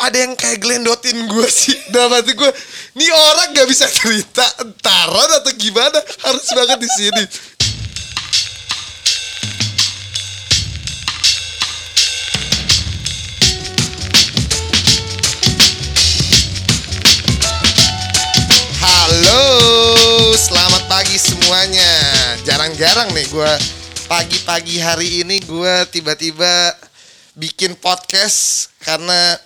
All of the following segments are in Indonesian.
kok ada yang kayak gelendotin gue sih. Dalam hati gue nih orang gak bisa cerita entaran atau gimana? Harus banget di sini. Halo, selamat pagi semuanya. Jarang-jarang nih gue pagi-pagi hari ini gue tiba-tiba bikin podcast karena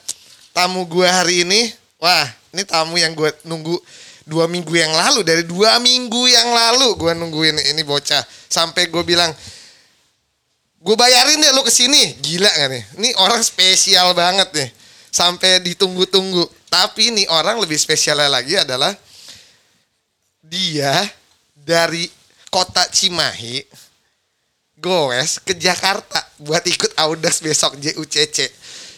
tamu gue hari ini, wah ini tamu yang gue nunggu dua minggu yang lalu. Dari dua minggu yang lalu gue nungguin ini bocah. Sampai gue bilang gue bayarin deh lu ke sini gila gak nih? Ini orang spesial banget nih. Sampai ditunggu-tunggu. Tapi nih orang lebih spesialnya lagi adalah dia dari kota Cimahi goes ke Jakarta buat ikut Audas besok JUCC.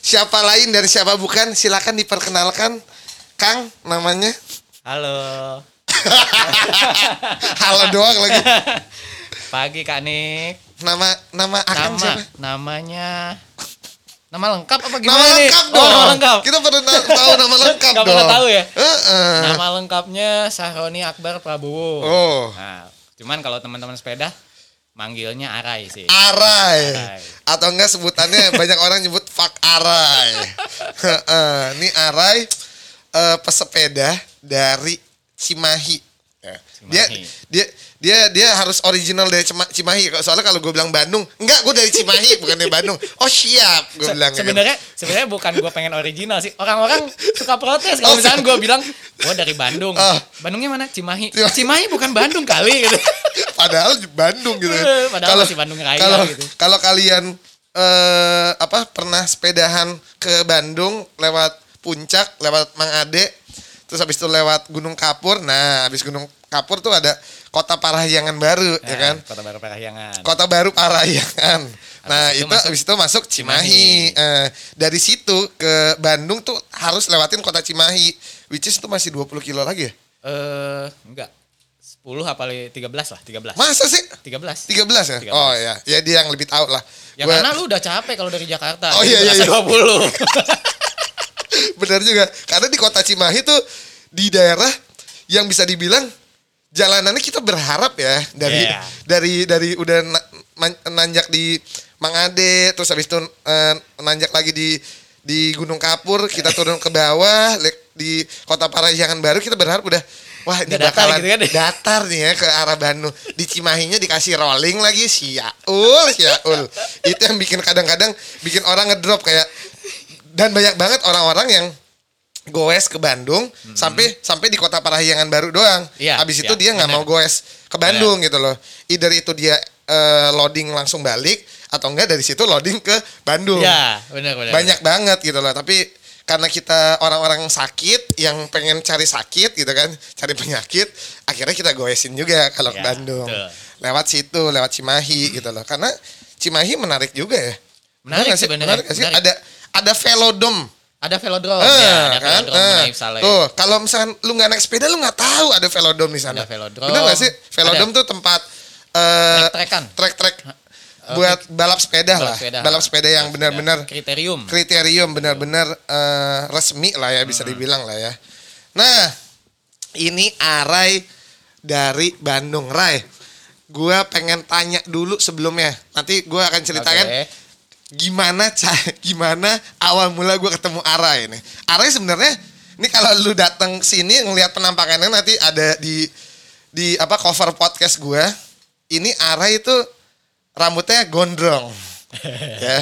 Siapa lain dan siapa bukan? Silakan diperkenalkan Kang namanya. Halo. Halo doang lagi. Pagi Kak Nik. Nama nama Akang Nama siapa? namanya Nama lengkap apa Nama gimana nih? lengkap Oh, dong. nama lengkap. Kita pernah na- tahu nama lengkap dong. pernah tahu ya? Heeh. Nama lengkapnya Sahroni Akbar Prabowo. Oh. Nah, cuman kalau teman-teman sepeda manggilnya Arai sih. Arai. Arai. Atau enggak sebutannya banyak orang nyebut fuck Arai. Heeh, Ini Arai eh, pesepeda dari Cimahi. Ya. Dia Cimahi. dia dia dia harus original dari Cima- Cimahi. Soalnya kalau gue bilang Bandung, enggak gue dari Cimahi bukan dari Bandung. Oh siap, gue Se- bilang. gitu. Sebenarnya sebenarnya bukan gue pengen original sih. Orang-orang suka protes Oh, kalau misalnya gue bilang gue dari Bandung. Ah. Bandungnya mana? Cimahi. Cimahi. Cimahi bukan Bandung kali gitu. Padahal di Bandung gitu. Eh, padahal masih Bandung Raya kalau, gitu. Kalau kalian eh apa pernah sepedahan ke Bandung lewat Puncak, lewat Mang Ade, terus habis itu lewat Gunung Kapur. Nah, habis Gunung Kapur tuh ada Kota Parahyangan baru, ya Nah, kan? Kota Baru Parahyangan. Kota Baru Parahyangan. Nah, itu itu masuk habis itu masuk Cimahi. Eh, dari situ ke Bandung tuh harus lewatin kota Cimahi. Which is itu masih 20 kilo lagi ya? Eh, enggak. 10 apa 13 lah, 13. Masa sih? 13. 13 ya? 13. Oh ya, ya dia yang lebih tahu lah. Ya Gua- karena lu udah capek kalau dari Jakarta. Oh, iya, iya, iya. 20. Benar juga. Karena di kota Cimahi tuh di daerah yang bisa dibilang jalanannya kita berharap ya dari Iya. dari dari udah na- man- nanjak di Mangade terus habis itu eh, nanjak lagi di di Gunung Kapur kita turun ke bawah di kota Parahyangan baru kita berharap udah wah ini Udah datar bakalan gitu kan? datar nih ya ke arah Bandung di Cimahinya dikasih rolling lagi siaul siaul itu yang bikin kadang-kadang bikin orang ngedrop kayak dan banyak banget orang-orang yang goes ke Bandung sampai sampai di kota Parahyangan baru doang. Iya, Habis itu iya, dia nggak mau goes ke Bandung gitu loh. Either itu dia eh, loading langsung balik atau enggak dari situ loading ke Bandung. ya, benar benar. Banyak banget gitu loh. Tapi karena kita orang-orang sakit yang pengen cari sakit gitu kan, cari penyakit, akhirnya kita goesin juga kalau ke Ya, Bandung. betul. Lewat situ, lewat Cimahi gitu loh. Karena Cimahi menarik juga ya. Menarik sih. Menarik? Menarik. Ada ada velodrome. Ada velodrome, Eh, ya, ada kan? velodrome Eh. Tuh, kalau misalkan lu nggak naik sepeda lu nggak tahu ada velodrome di sana. Ada velodrome. Benar nggak sih? Velodrome tuh tempat eh Trek-trekan. trek-trek buat balap sepeda Balap lah. sepeda. Balap sepeda yang benar-benar kriterium. kriterium benar-benar eh, resmi lah ya bisa Hmm. dibilang lah ya. Nah, ini Arai dari Bandung, Rai. Gua pengen tanya dulu sebelumnya. Nanti gua akan ceritakan Oke. Gimana ca- gimana awal mula gue ketemu Arai ini. Arai sebenarnya ini kalau lu datang sini ngelihat penampakannya nanti ada di di apa cover podcast gue. Ini Arai itu rambutnya gondrong. ya.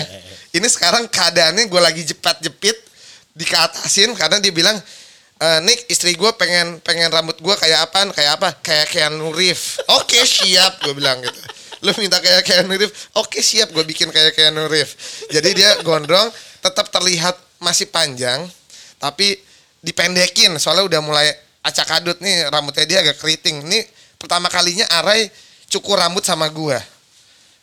Ini sekarang keadaannya gue lagi jepat-jepit dikeatasin karena dia bilang e, Nick istri gue pengen pengen rambut gue kayak apaan kayak apa kayak Keanu Reeves oke siap gue bilang gitu lu minta kayak Keanu Reeves oke siap gue bikin kayak Keanu Reeves jadi dia gondrong tetap terlihat masih panjang tapi dipendekin. Soalnya udah mulai acak adut nih rambutnya dia agak keriting. Ini pertama kalinya Arai cukur rambut sama gua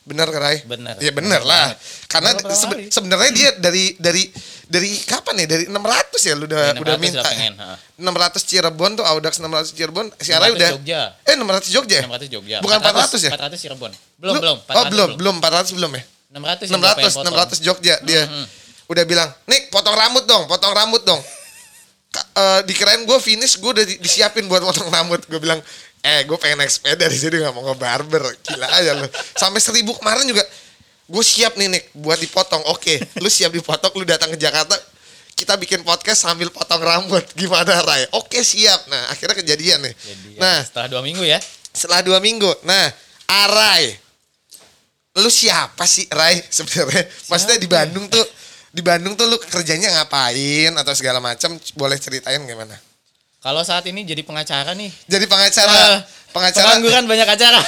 bener Rai Bener. ya bener Bener lah karena Bener berapa sebe- hari? sebenarnya dia dari dari dari kapan ya dari 600 ya lu udah Ya, udah 600 minta udah pengen, ha. 600 Cirebon tuh Audax 600 Cirebon si 600 udah Jogja. eh 600 Jogja ya? 600 Jogja. bukan 400, ya 400 Cirebon. Belum, Lu- belum. oh belum belum 400 belum ya 600 yang gua pengen 600 potong. 600 Jogja dia Mhm. udah bilang, Nik potong rambut dong, potong rambut dong. Ka- eh, dikirain gue finish, gue udah di- disiapin buat potong rambut. Gue bilang, eh gue pengen naik sepeda di sini nggak mau nge-barber. Gila aja lo. Sampai seribu kemarin juga, gue siap nih Nik buat dipotong. Oke, lu siap dipotong, lu datang ke Jakarta, kita bikin podcast sambil potong rambut. Gimana Ray? Oke siap. Nah akhirnya kejadian nih. Jadi nah setelah dua minggu ya. setelah dua minggu. Nah, Arai, lu siapa sih Rai sebenarnya? Maksudnya di Bandung tuh, di Bandung tuh lu kerjanya ngapain atau segala macam? Boleh ceritain gimana? Kalau saat ini jadi pengacara nih. Jadi pengacara, pengacara, Pengangguran banyak acara.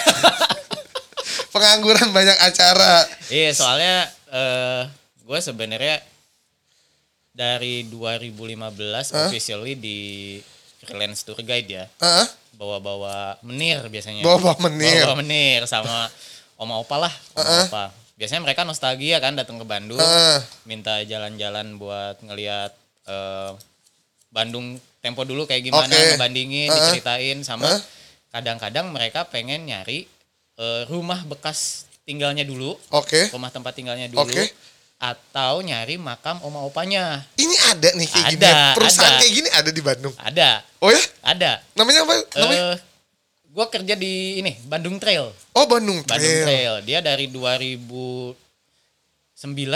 pengangguran banyak acara. Iya, soalnya eh gue sebenarnya dari 2015 officially di freelance tour guide ya. Heeh. Bawa-bawa menir biasanya. Bawa-bawa menir. Bawa-bawa menir sama oma opa lah, oma opa. Biasanya mereka nostalgia kan datang ke Bandung, Heeh. minta jalan-jalan buat ngelihat eh, Bandung tempo dulu kayak gimana, Oke. ngebandingin, Heeh. diceritain sama Heeh. kadang-kadang mereka pengen nyari eh, rumah bekas tinggalnya dulu, Oke. rumah tempat tinggalnya dulu Oke. atau nyari makam oma opanya. Ini ada nih kayak gini. Ada, Perusahaan ada. kayak gini ada di Bandung. Ada, Oh ya? ada. Namanya apa? Namanya? Eh gua kerja di ini Bandung Trail. oh Bandung Bandung Trail. Trail. Dia dari 2009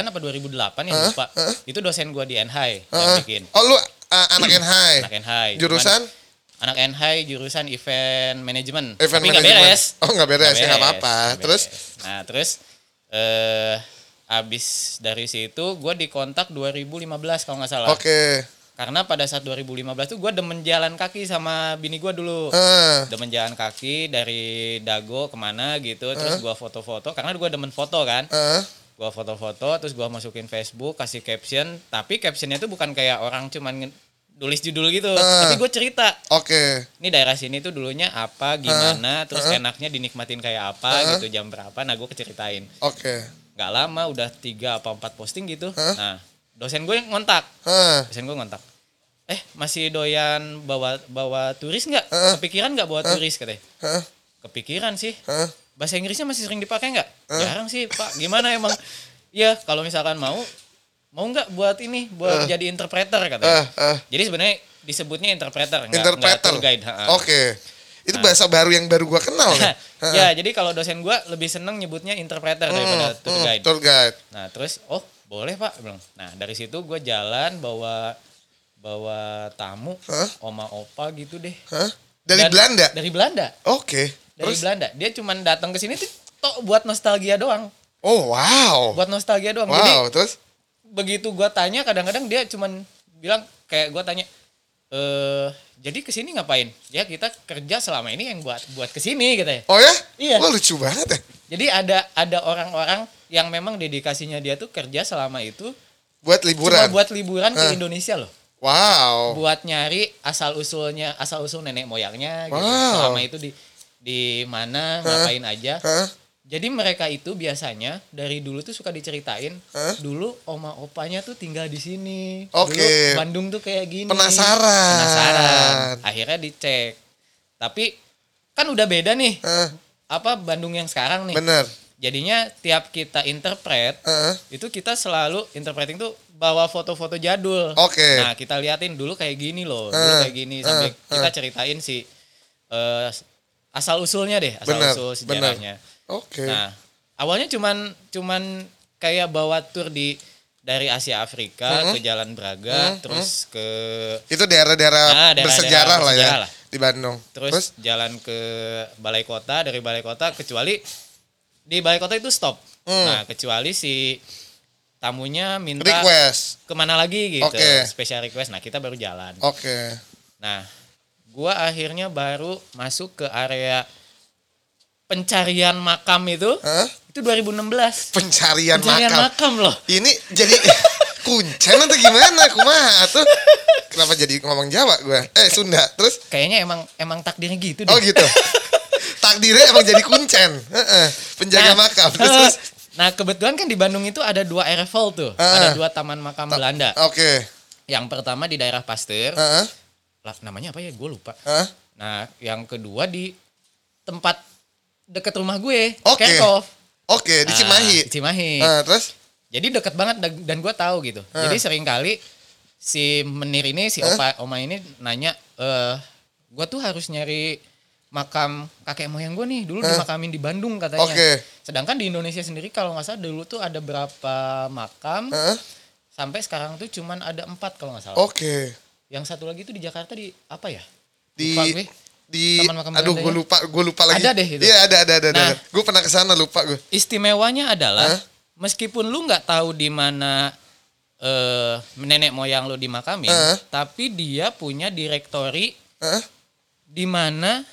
apa 2008 ya Heeh, lupa. Itu dosen gua di NHI yang Heeh. bikin. Oh lu uh, anak NHI. Anak. Cuman Jurusan? anak NHI jurusan event management. Event Tapi management. beres. Oh, nggak beres, ya, nggak beres, apa-apa. Terus? Nah, terus eh abis dari situ gue dikontak 2015 kalau nggak salah. Oke. Karena pada saat 2015 tuh gue demen jalan kaki sama bini gue dulu. Heeh. Demen jalan kaki dari Dago ke mana gitu. Terus gua foto-foto. Karena gue demen foto kan. Heeh. Gua foto-foto terus gua masukin Facebook. Kasih caption. Tapi captionnya tuh bukan kayak orang cuman nulis judul gitu. Tapi gue cerita. Oke. Ini daerah sini tuh dulunya apa, gimana. Terus enaknya dinikmatin kayak apa gitu. Jam berapa. Nah gue keceritain. Oke. Gak lama udah tiga apa empat posting gitu. Nah dosen gue ngontak Heeh. dosen gue ngontak eh masih doyan bawa bawa turis nggak Heeh. kepikiran nggak bawa turis katanya Heeh. kepikiran sih Heeh. Bahasa Inggrisnya masih sering dipakai nggak jarang sih pak gimana emang ya kalau misalkan mau mau nggak buat ini buat jadi interpreter katanya eh. jadi sebenarnya disebutnya interpreter nggak nggak Interpreter. tour guide. Oke. Itu bahasa baru yang baru gua kenal nih. ya jadi kalau dosen gue lebih seneng nyebutnya interpreter daripada tour Hmm, guide Tour guide. Nah terus oh boleh pak bilang. Nah dari situ gue jalan bawa bawa tamu Hah? oma opa gitu deh. Hah? Dari Dan- Belanda. Dari Belanda. Oke. Dari Terus? Belanda. Dia cuman datang ke sini tuh tok buat nostalgia doang. Oh wow. Buat nostalgia doang. Jadi Wow. Terus? begitu gue tanya kadang-kadang dia cuman bilang kayak gue tanya eh jadi ke sini ngapain? Ya kita kerja selama ini yang buat buat ke sini gitu ya. Oh ya? Iya. Wah lucu banget ya. Jadi ada ada orang-orang yang memang dedikasinya dia tuh kerja selama itu Buat cuma liburan. buat liburan ke Hah. Indonesia loh. Wow. buat nyari asal usulnya asal usul nenek moyangnya gitu. Wow. selama itu di di mana ngapain aja Hah? jadi mereka itu biasanya dari dulu tuh suka diceritain Hah? dulu oma opanya tuh tinggal di sini Oke. dulu Bandung tuh kayak gini Penasaran. penasaran akhirnya dicek tapi kan udah beda nih Hah? apa Bandung yang sekarang nih Bener. jadinya tiap kita interpret Hah? itu kita selalu interpreting tuh bawa foto-foto jadul. Oke. Nah kita liatin dulu kayak gini loh, dulu Eh, kayak gini sampai eh, kita ceritain si eh, asal usulnya deh, asal Bener, usul sejarahnya. Oke. Nah awalnya cuman cuman kayak bawa tour di dari Asia Afrika ke Jalan Braga, terus ke Itu daerah-daerah Nah, daerah-daerah bersejarah lah ya lah. di Bandung. terus, jalan ke balai kota dari balai kota kecuali di balai kota itu stop. Hmm. Nah kecuali si tamunya minta request. ke mana lagi gitu Oke. special request nah kita baru jalan Oke. nah gua akhirnya baru masuk ke area pencarian makam itu Hah? itu 2016 Pencarian, pencarian makam. makam loh Ini jadi kuncen atau gimana? Kumaha tuh? Kenapa jadi ngomong Jawa gue? Eh Sunda. Terus? kayaknya emang emang takdirnya gitu deh Oh gitu. Takdirnya emang jadi kuncen. Heeh. Penjaga Nah, makam. Terus, terus? nah kebetulan kan di Bandung itu ada dua RFL tuh Ah. ada dua taman makam Belanda Oke. yang pertama di daerah Pasteur Heeh. lah namanya apa ya gue lupa Hah? nah yang kedua di tempat deket rumah gue Oke. Kerkhoff. Oke, di Ah, Cimahi. di Cimahi Ah, terus? jadi deket banget dan, gue tahu gitu jadi sering kali si menir ini si opa oma ini nanya eh gue tuh harus nyari makam kakek moyang gue nih dulu dimakamin di Bandung katanya Oke. sedangkan di Indonesia sendiri kalau nggak salah dulu tuh ada berapa makam Hah? sampai sekarang tuh cuman ada empat kalau nggak salah Oke. Yang satu lagi tuh di Jakarta di apa ya Di Lupa gue. di Taman Makam aduh gue lupa gue lupa lagi. Ada deh itu. Iya ada ada ada. Nah. ada. Gue pernah ke sana lupa gue. istimewanya adalah Hah? meskipun lu nggak tahu di mana eh nenek moyang lu dimakamin, tapi dia punya direktori di mana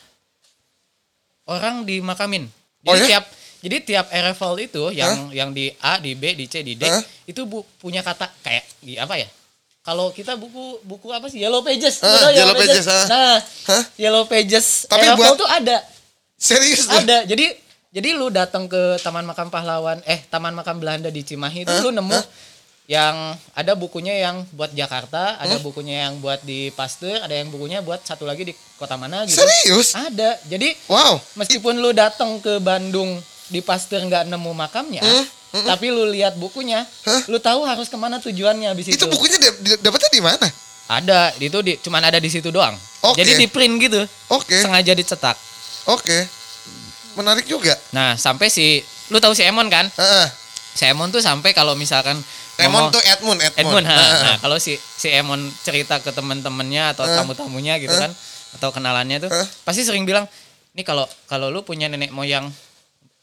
orang dimakamin. Jadi Oh, ya? tiap jadi tiap level itu yang yang di A, di B, di C, di D Hah? itu bu, punya kata kayak di apa ya? Kalau kita buku buku apa sih Yellow Pages, Ah, tahu Yellow Pages, ah. Nah, Hah? Yellow Pages Tapi buat- tuh ada. Serius tuh? Ada. Jadi jadi lu datang ke Taman Makam Pahlawan, eh Taman Makam Belanda di Cimahi itu lu nemu yang ada bukunya yang buat Jakarta, ada bukunya yang buat di Pasteur, ada yang bukunya buat satu lagi di kota mana gitu. Serius? Ada. Jadi Wow. meskipun lu datang ke Bandung di Pasteur nggak nemu makamnya, tapi lu lihat bukunya, lu tahu harus ke mana tujuannya habis itu. Itu bukunya di- dapetnya di mana? Ada, itu di cuman ada di situ doang. Oke. Jadi di print gitu, Oke. sengaja dicetak. Oke. Menarik juga. Nah, sampai si lu tahu si Emon kan? Heeh. Si Emon tuh sampai kalau misalkan Emon ngomong- tuh Edmund, Edmund. Edmund, ha. Heeh. Nah, kalau si si Emon cerita ke teman-temannya atau tamu-tamunya gitu kan atau kenalannya tuh Hah? pasti sering bilang, "Nih kalau kalau lu punya nenek moyang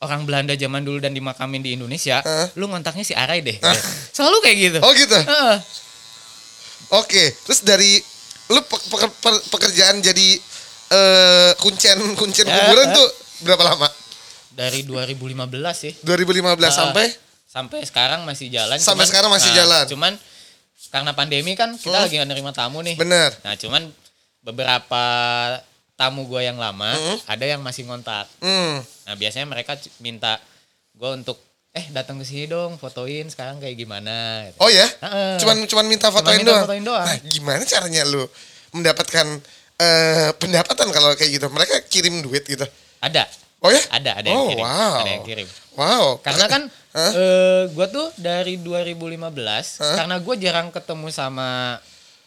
orang Belanda zaman dulu dan dimakamin di Indonesia, Hah? lu ngontaknya si Arai deh." Selalu kayak gitu. Oh gitu. Heeh. Oke. Terus dari lu pe- pe- pe- pekerjaan jadi eh kuncen kuncen Ya, kuburan eh. tuh berapa lama? Dari 2015 sih 2015 sampai sampai sekarang masih jalan. Sampai sekarang masih jalan. Cuman karena pandemi kan kita Hmm. lagi nerima tamu nih. bener. Nah, cuman beberapa tamu gue yang lama Hmm. ada yang masih ngontak. Hmm. Nah, biasanya mereka minta gue untuk eh datang ke sini dong, fotoin sekarang kayak gimana. gitu. Oh ya? Heeh. Cuman cuman minta fotoin minta doang. fotoin doang. Nah, gimana caranya lu mendapatkan eh, pendapatan kalau kayak gitu? Mereka kirim duit gitu. Ada, Oh ya? ada, ada yang oh, kirim, wow. ada yang kirim. Wow. Karena kan Hah? eh gue tuh dari 2015 Hah? karena gue jarang ketemu sama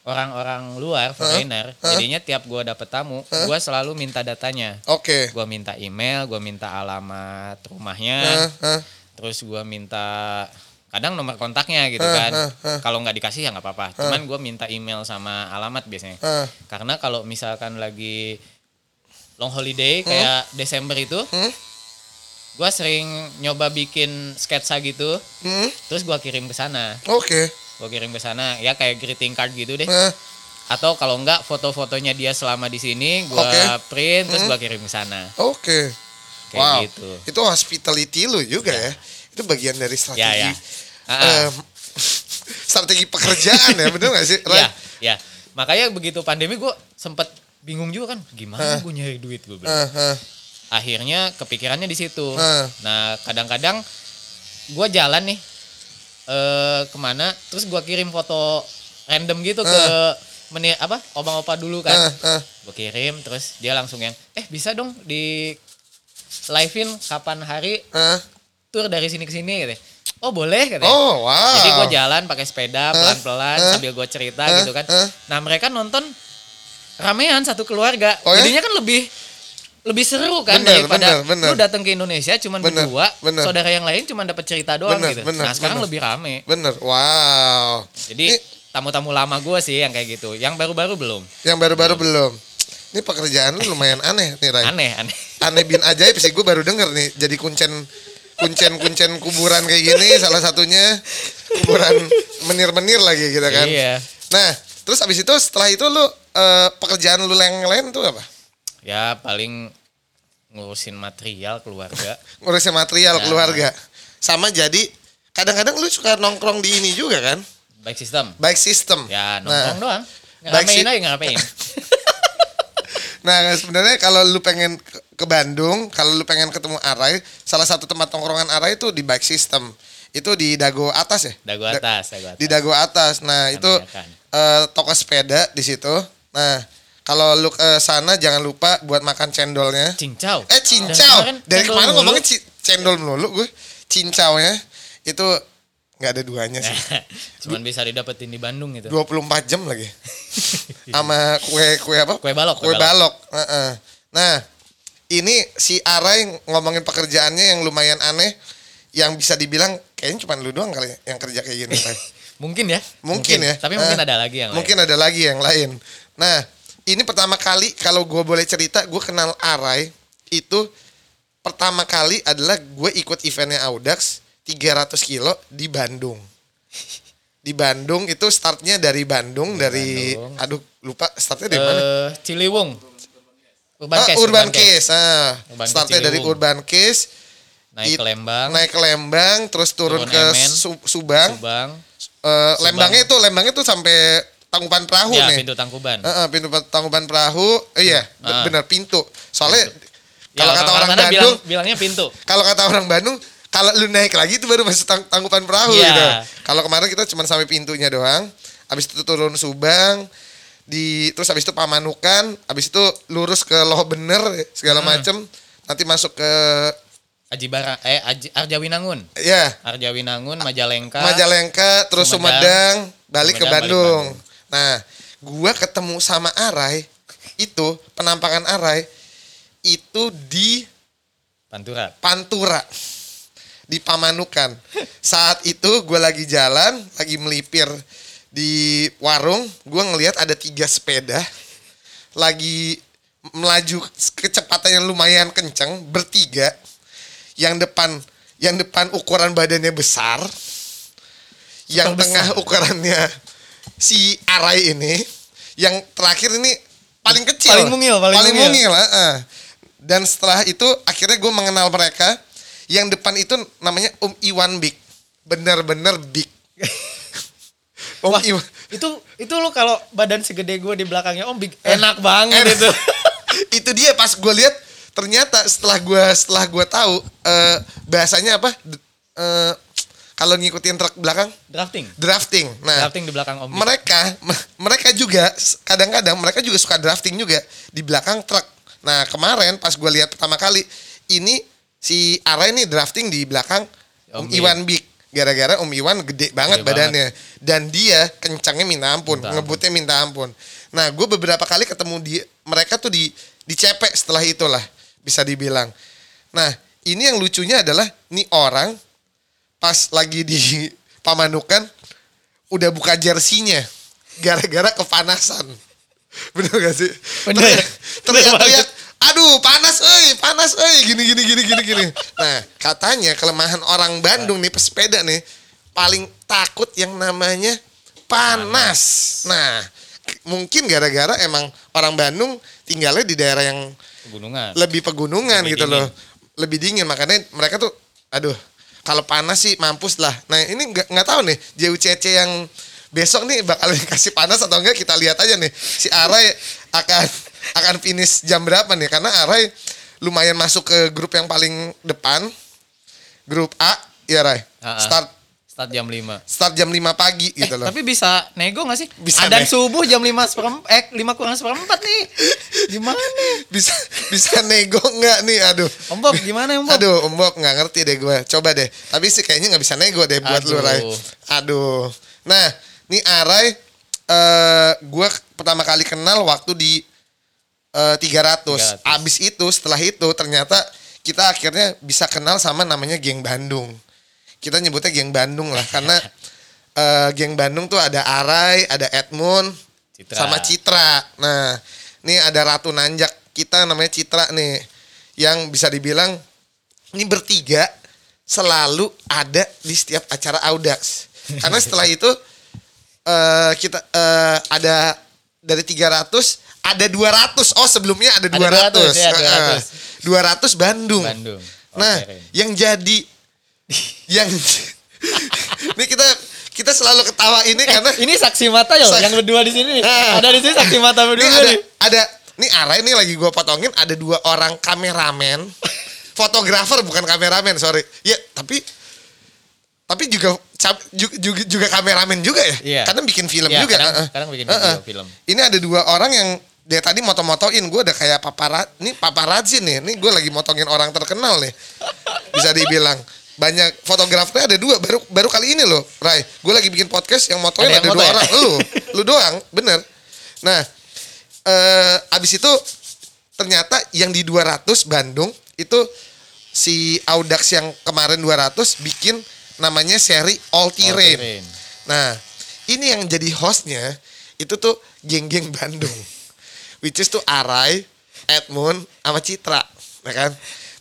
orang-orang luar foreigner, jadinya tiap gue dapet tamu, gue selalu minta datanya. Oke. Gue minta email, gue minta alamat rumahnya, Hah, hah. terus gue minta kadang nomor kontaknya gitu kan. hah, hah. Kalau nggak dikasih ya nggak apa-apa. Cuman gue minta email sama alamat biasanya. Karena kalau misalkan lagi long holiday kayak Desember itu, Hmm? gue sering nyoba bikin sketsa gitu, Hmm? terus gue kirim ke sana. Oke. Gue kirim ke sana, ya kayak greeting card gitu deh. Hah. Atau kalau enggak foto-fotonya dia selama di sini, gue. Hmm? print terus gue kirim ke sana. Oke. Kayak wow. gitu. Itu hospitality lu juga ya. Itu bagian dari strategi. Ya, ya. Ah. em, strategi pekerjaan ya, bener gak sih? Ray? Ya, ya. Makanya begitu pandemi gue sempet bingung juga kan, gimana gue nyari duit gue bilang. Hah, hah. Akhirnya kepikirannya di situ. Ah. Nah kadang-kadang gue jalan nih eh ke mana, terus gue kirim foto random gitu ke meni apa opa-opa dulu kan. Hah, hah. Gue kirim, terus dia langsung yang, eh bisa dong di live-in kapan hari Hah. tur dari sini ke sini gitu. Oh boleh katanya. Oh, wow. Jadi gue jalan pakai sepeda pelan-pelan Hah? sambil gue cerita Hah? gitu kan. Hah? Nah mereka nonton ramean satu keluarga. Oh, ya? Jadinya kan lebih lebih seru kan Bener, daripada bener, bener. lu datang ke Indonesia cuman Bener, berdua, bener. saudara yang lain cuman dapat cerita doang Bener, gitu. bener, nah sekarang bener. lebih rame. Bener. Wow. Jadi tamu-tamu lama gue sih yang kayak gitu. Yang baru-baru belum. yang baru-baru belum. Ini pekerjaan lu lumayan aneh nih, Ray. Aneh aneh. Aneh bin ajaib sih, gue baru denger nih. Jadi kuncen kuncen kuncen kuburan kayak gini salah satunya kuburan menir-menir lagi gitu kan. Iya. Nah, terus abis itu setelah itu lu eh, pekerjaan lu yang lain tuh apa? Ya paling ngurusin material keluarga. Ngurusin material Ya. keluarga. Sama jadi kadang-kadang lu suka nongkrong di ini juga kan? Baik sistem. Baik sistem. Ya nongkrong doang. Baik Ngeramein si- aja ngeramein. Nah, sebenarnya kalau lu pengen ke- Bandung, kalau lu pengen ketemu Arai, salah satu tempat tongkrongan Arai itu di Bike System. Itu di Dago atas ya? Dago Da- atas, dago atas. Di Dago atas. Nah, itu Kebanyakan. eh, toko sepeda di situ. Nah, kalau lu ke sana jangan lupa buat makan cendolnya. Cincau. Eh, cincau. Dari kemarin ci- cendol melulu gue. Cincaunya itu nggak ada duanya sih. Cuman bisa didapetin di Bandung gitu. 24 jam lagi. Sama kue kue apa? Kue balok, Kue balok. Heeh. Nah, ini si Arai ngomongin pekerjaannya yang lumayan aneh yang bisa dibilang kayaknya cuma lu doang kali ya yang kerja kayak gini. Mungkin ya. Mungkin, ya. Tapi mungkin Eh, ada lagi yang Mungkin ada lagi yang lain. Nah, ini pertama kali kalau gue boleh cerita, gue kenal Arai itu pertama kali adalah gue ikut eventnya Audax 300 kilo di Bandung. Di Bandung itu startnya dari Bandung dari Bandung. aduh lupa startnya dari lain. mana? Eh, Ciliwung. Urban Ah, Case. Urban Case. Ah, Urban startnya Case dari. Urban Case Naik It- ke Lembang. naik ke Lembang terus turun, Turun ke. Su- Subang. Subang. Eh, Lembangnya itu Lembangnya itu sampai Tangkuban Perahu Ya, nih. pintu Tangkuban. Heeh, pintu Tangkuban Perahu. Eh, iya, be- Ah. benar pintu. Soalnya Ya, kalau kata orang Bandung, bilang, bilangnya pintu. kalau kata orang Bandung, kalau lu naik lagi itu baru masuk tang- Tangkuban Perahu Iya. gitu. Kalau kemarin kita cuma sampai pintunya doang. Habis itu turun Subang, di terus habis itu Pamanukan, habis itu lurus ke Loh Bener segala Hmm. macem. Nanti masuk ke Aji Bara, eh Aji, Arjawinangun. ya Arjawinangun, Majalengka. Majalengka, terus Sumedang, Sumedang, balik ke Sumedang, balik Bandung. Nah, gua ketemu sama Arai itu penampakan Arai itu di Pantura. Pantura di Pamanukan. Saat itu gue lagi jalan, lagi melipir di warung, gue ngelihat ada tiga sepeda lagi melaju kecepatan yang lumayan kenceng bertiga. Yang depan yang depan ukuran badannya besar. Yang Super tengah besar. ukurannya si Arai ini, yang terakhir ini paling kecil. Paling mungil, paling mungil. mungil. heeh. Dan setelah itu akhirnya gue mengenal mereka. Yang depan itu namanya Om Iwan Big. Bener-bener big. Om Wah, Iwan. itu itu lo kalau badan segede gue di belakangnya om big, enak banget enak. itu. itu dia pas gue lihat ternyata setelah gue setelah gue tahu eh, bahasanya apa eh, kalau ngikutin truk belakang? Drafting. drafting. Nah Drafting di belakang om. mereka me- mereka juga kadang-kadang mereka juga suka drafting juga di belakang truk. Nah kemarin pas gue lihat pertama kali ini si Ara ini drafting di belakang Om Om. Iwan Big gara-gara Om Iwan gede banget Gede badannya. Dan dia kencangnya minta ampun Minta ampun. ngebutnya minta ampun. Nah gue beberapa kali ketemu di mereka tuh di dicepek setelah itulah bisa dibilang. Nah ini yang lucunya adalah nih orang pas lagi di Pamanukan udah buka jersinya gara-gara kepanasan. Bener gak sih? Bener. Teriak- Bener Teriak-teriak, aduh panas euy, panas euy, gini gini gini gini gini. Nah, katanya kelemahan orang Bandung nih pesepeda nih paling takut yang namanya panas. Nah, mungkin gara-gara emang orang Bandung tinggalnya di daerah yang Pegunungan. lebih pegunungan Lebih gitu dingin. loh. Lebih dingin makanya mereka tuh aduh, kalau panas sih mampus lah. Nah, ini nggak nggak tahu nih JUCC yang besok nih bakal kasih panas atau enggak kita lihat aja nih. Si Arai akan akan finish jam berapa nih? Karena Arai lumayan masuk ke grup yang paling depan. Grup A, ya Rai. Ah. Start Start jam 5. start jam 5 pagi Eh, gitu loh. tapi bisa nego gak sih? Bisa Adan nego. subuh jam 5 seperempat, eh 5 kurang seperempat nih. Gimana? bisa bisa nego nggak nih? Aduh. Om Bob, gimana Om Bob? Aduh, Om Bob nggak ngerti deh gue. Coba deh. Tapi sih kayaknya nggak bisa nego deh buat lu, Aduh. Rai. Aduh. Nah, nih Arai, eh gue pertama kali kenal waktu di eh 300. 300. Abis itu, setelah itu ternyata kita akhirnya bisa kenal sama namanya geng Bandung. Kita nyebutnya geng Bandung lah, karena eh geng Bandung tuh ada Arai, ada Edmund, Citra. sama Citra. Nah, ini ada Ratu Nanjak kita namanya Citra nih, yang bisa dibilang ini bertiga selalu ada di setiap acara Audax. Karena setelah itu eh kita eh, ada dari 300 ada 200. Oh, sebelumnya ada 200. Ada 200, ya, Heeh. 200 Bandung. Bandung. Nah, Oke. yang jadi yang ini kita kita selalu ketawa ini Eh, karena ini saksi mata ya yang berdua di sini. nih. Ah. Ada di sini saksi mata ini berdua ada nih. ada ini arah ini lagi gue potongin ada dua orang kameramen fotografer bukan kameramen sorry ya tapi tapi juga juga, juga kameramen juga ya Iya. karena bikin film Iya, juga kadang- Heeh. kadang bikin Heeh. video film. ini ada dua orang yang dia tadi moto-motoin gue udah kayak paparazzi ini paparazzi nih ini gue lagi motongin orang terkenal nih bisa dibilang banyak fotografernya ada dua baru baru kali ini loh Rai gue lagi bikin podcast yang motoin Ada ada, yang dua ya? orang lu lu doang bener nah eh abis itu ternyata yang di 200 Bandung itu si Audax yang kemarin 200 bikin namanya seri All Terrain. All Terrain. Nah, ini yang jadi hostnya itu tuh geng-geng Bandung. Which is tuh Arai, Edmund, sama Citra. Ya kan?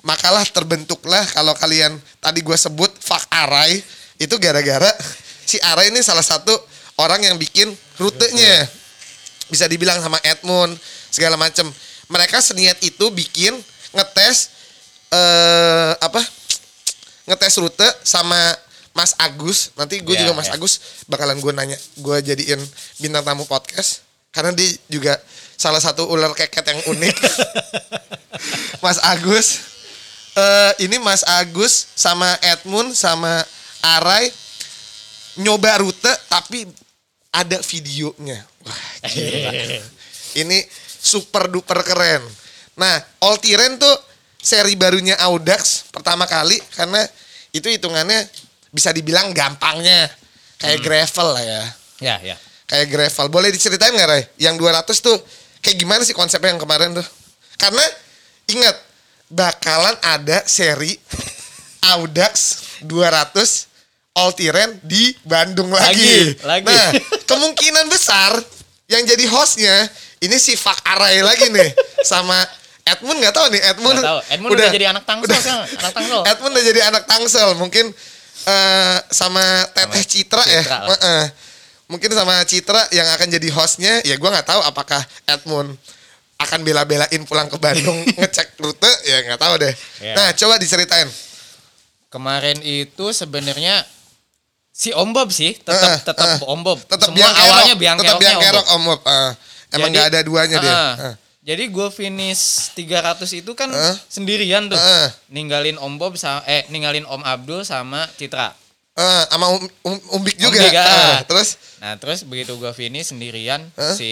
Makalah terbentuklah kalau kalian tadi gue sebut fuck Arai itu gara-gara si Arai ini salah satu orang yang bikin rutenya. Bisa dibilang sama Edmund segala macem. Mereka seniat itu bikin ngetes eh apa? Ngetes rute sama Mas Agus. Nanti gue Ya, juga Mas ya. Agus bakalan gue nanya, gue jadiin bintang tamu podcast karena dia juga salah satu ular keket yang unik. Mas Agus, eh ini Mas Agus sama Edmund sama Arai nyoba rute tapi ada videonya. Wah, gila. ini super duper keren. Nah, All Terrain tuh seri barunya Audax pertama kali karena itu hitungannya bisa dibilang gampangnya kayak gravel lah ya. Ya, ya. Kayak gravel. Boleh diceritain nggak Ray? Yang 200 tuh kayak gimana sih konsepnya yang kemarin tuh? Karena ingat bakalan ada seri Audax 200 All Terrain di Bandung lagi. Lagi, lagi. Nah, kemungkinan besar yang jadi hostnya ini si Fak Arai lagi nih sama Edmund nggak tahu nih Edmund, Nggak tahu. Edmund udah jadi anak Tangsel udah- sekarang, anak Tangsel. Edmund udah jadi anak Tangsel mungkin eh, sama Teteh Citra, ya Citra lah. Heeh. mungkin sama Citra yang akan jadi hostnya ya gua nggak tahu apakah Edmund akan bela-belain pulang ke Bandung ngecek rute ya nggak tahu deh Ya. nah coba diceritain Kemarin itu sebenarnya si Om Bob sih, tetap Heeh, tetap heeh. Om Bob. tetap Semua biang awalnya kerok biang tetap biang kerok Om Bob Eh, emang nggak ada duanya dia Heeh. Heeh. Jadi gue finish 300 itu kan Heeh. sendirian tuh. Heeh. Ninggalin Om Bob sama eh ninggalin Om Abdul sama Citra. Eh, sama um, um, Umbik juga Umbik, Eh, ah. terus Nah, terus begitu gue finish sendirian Heeh. si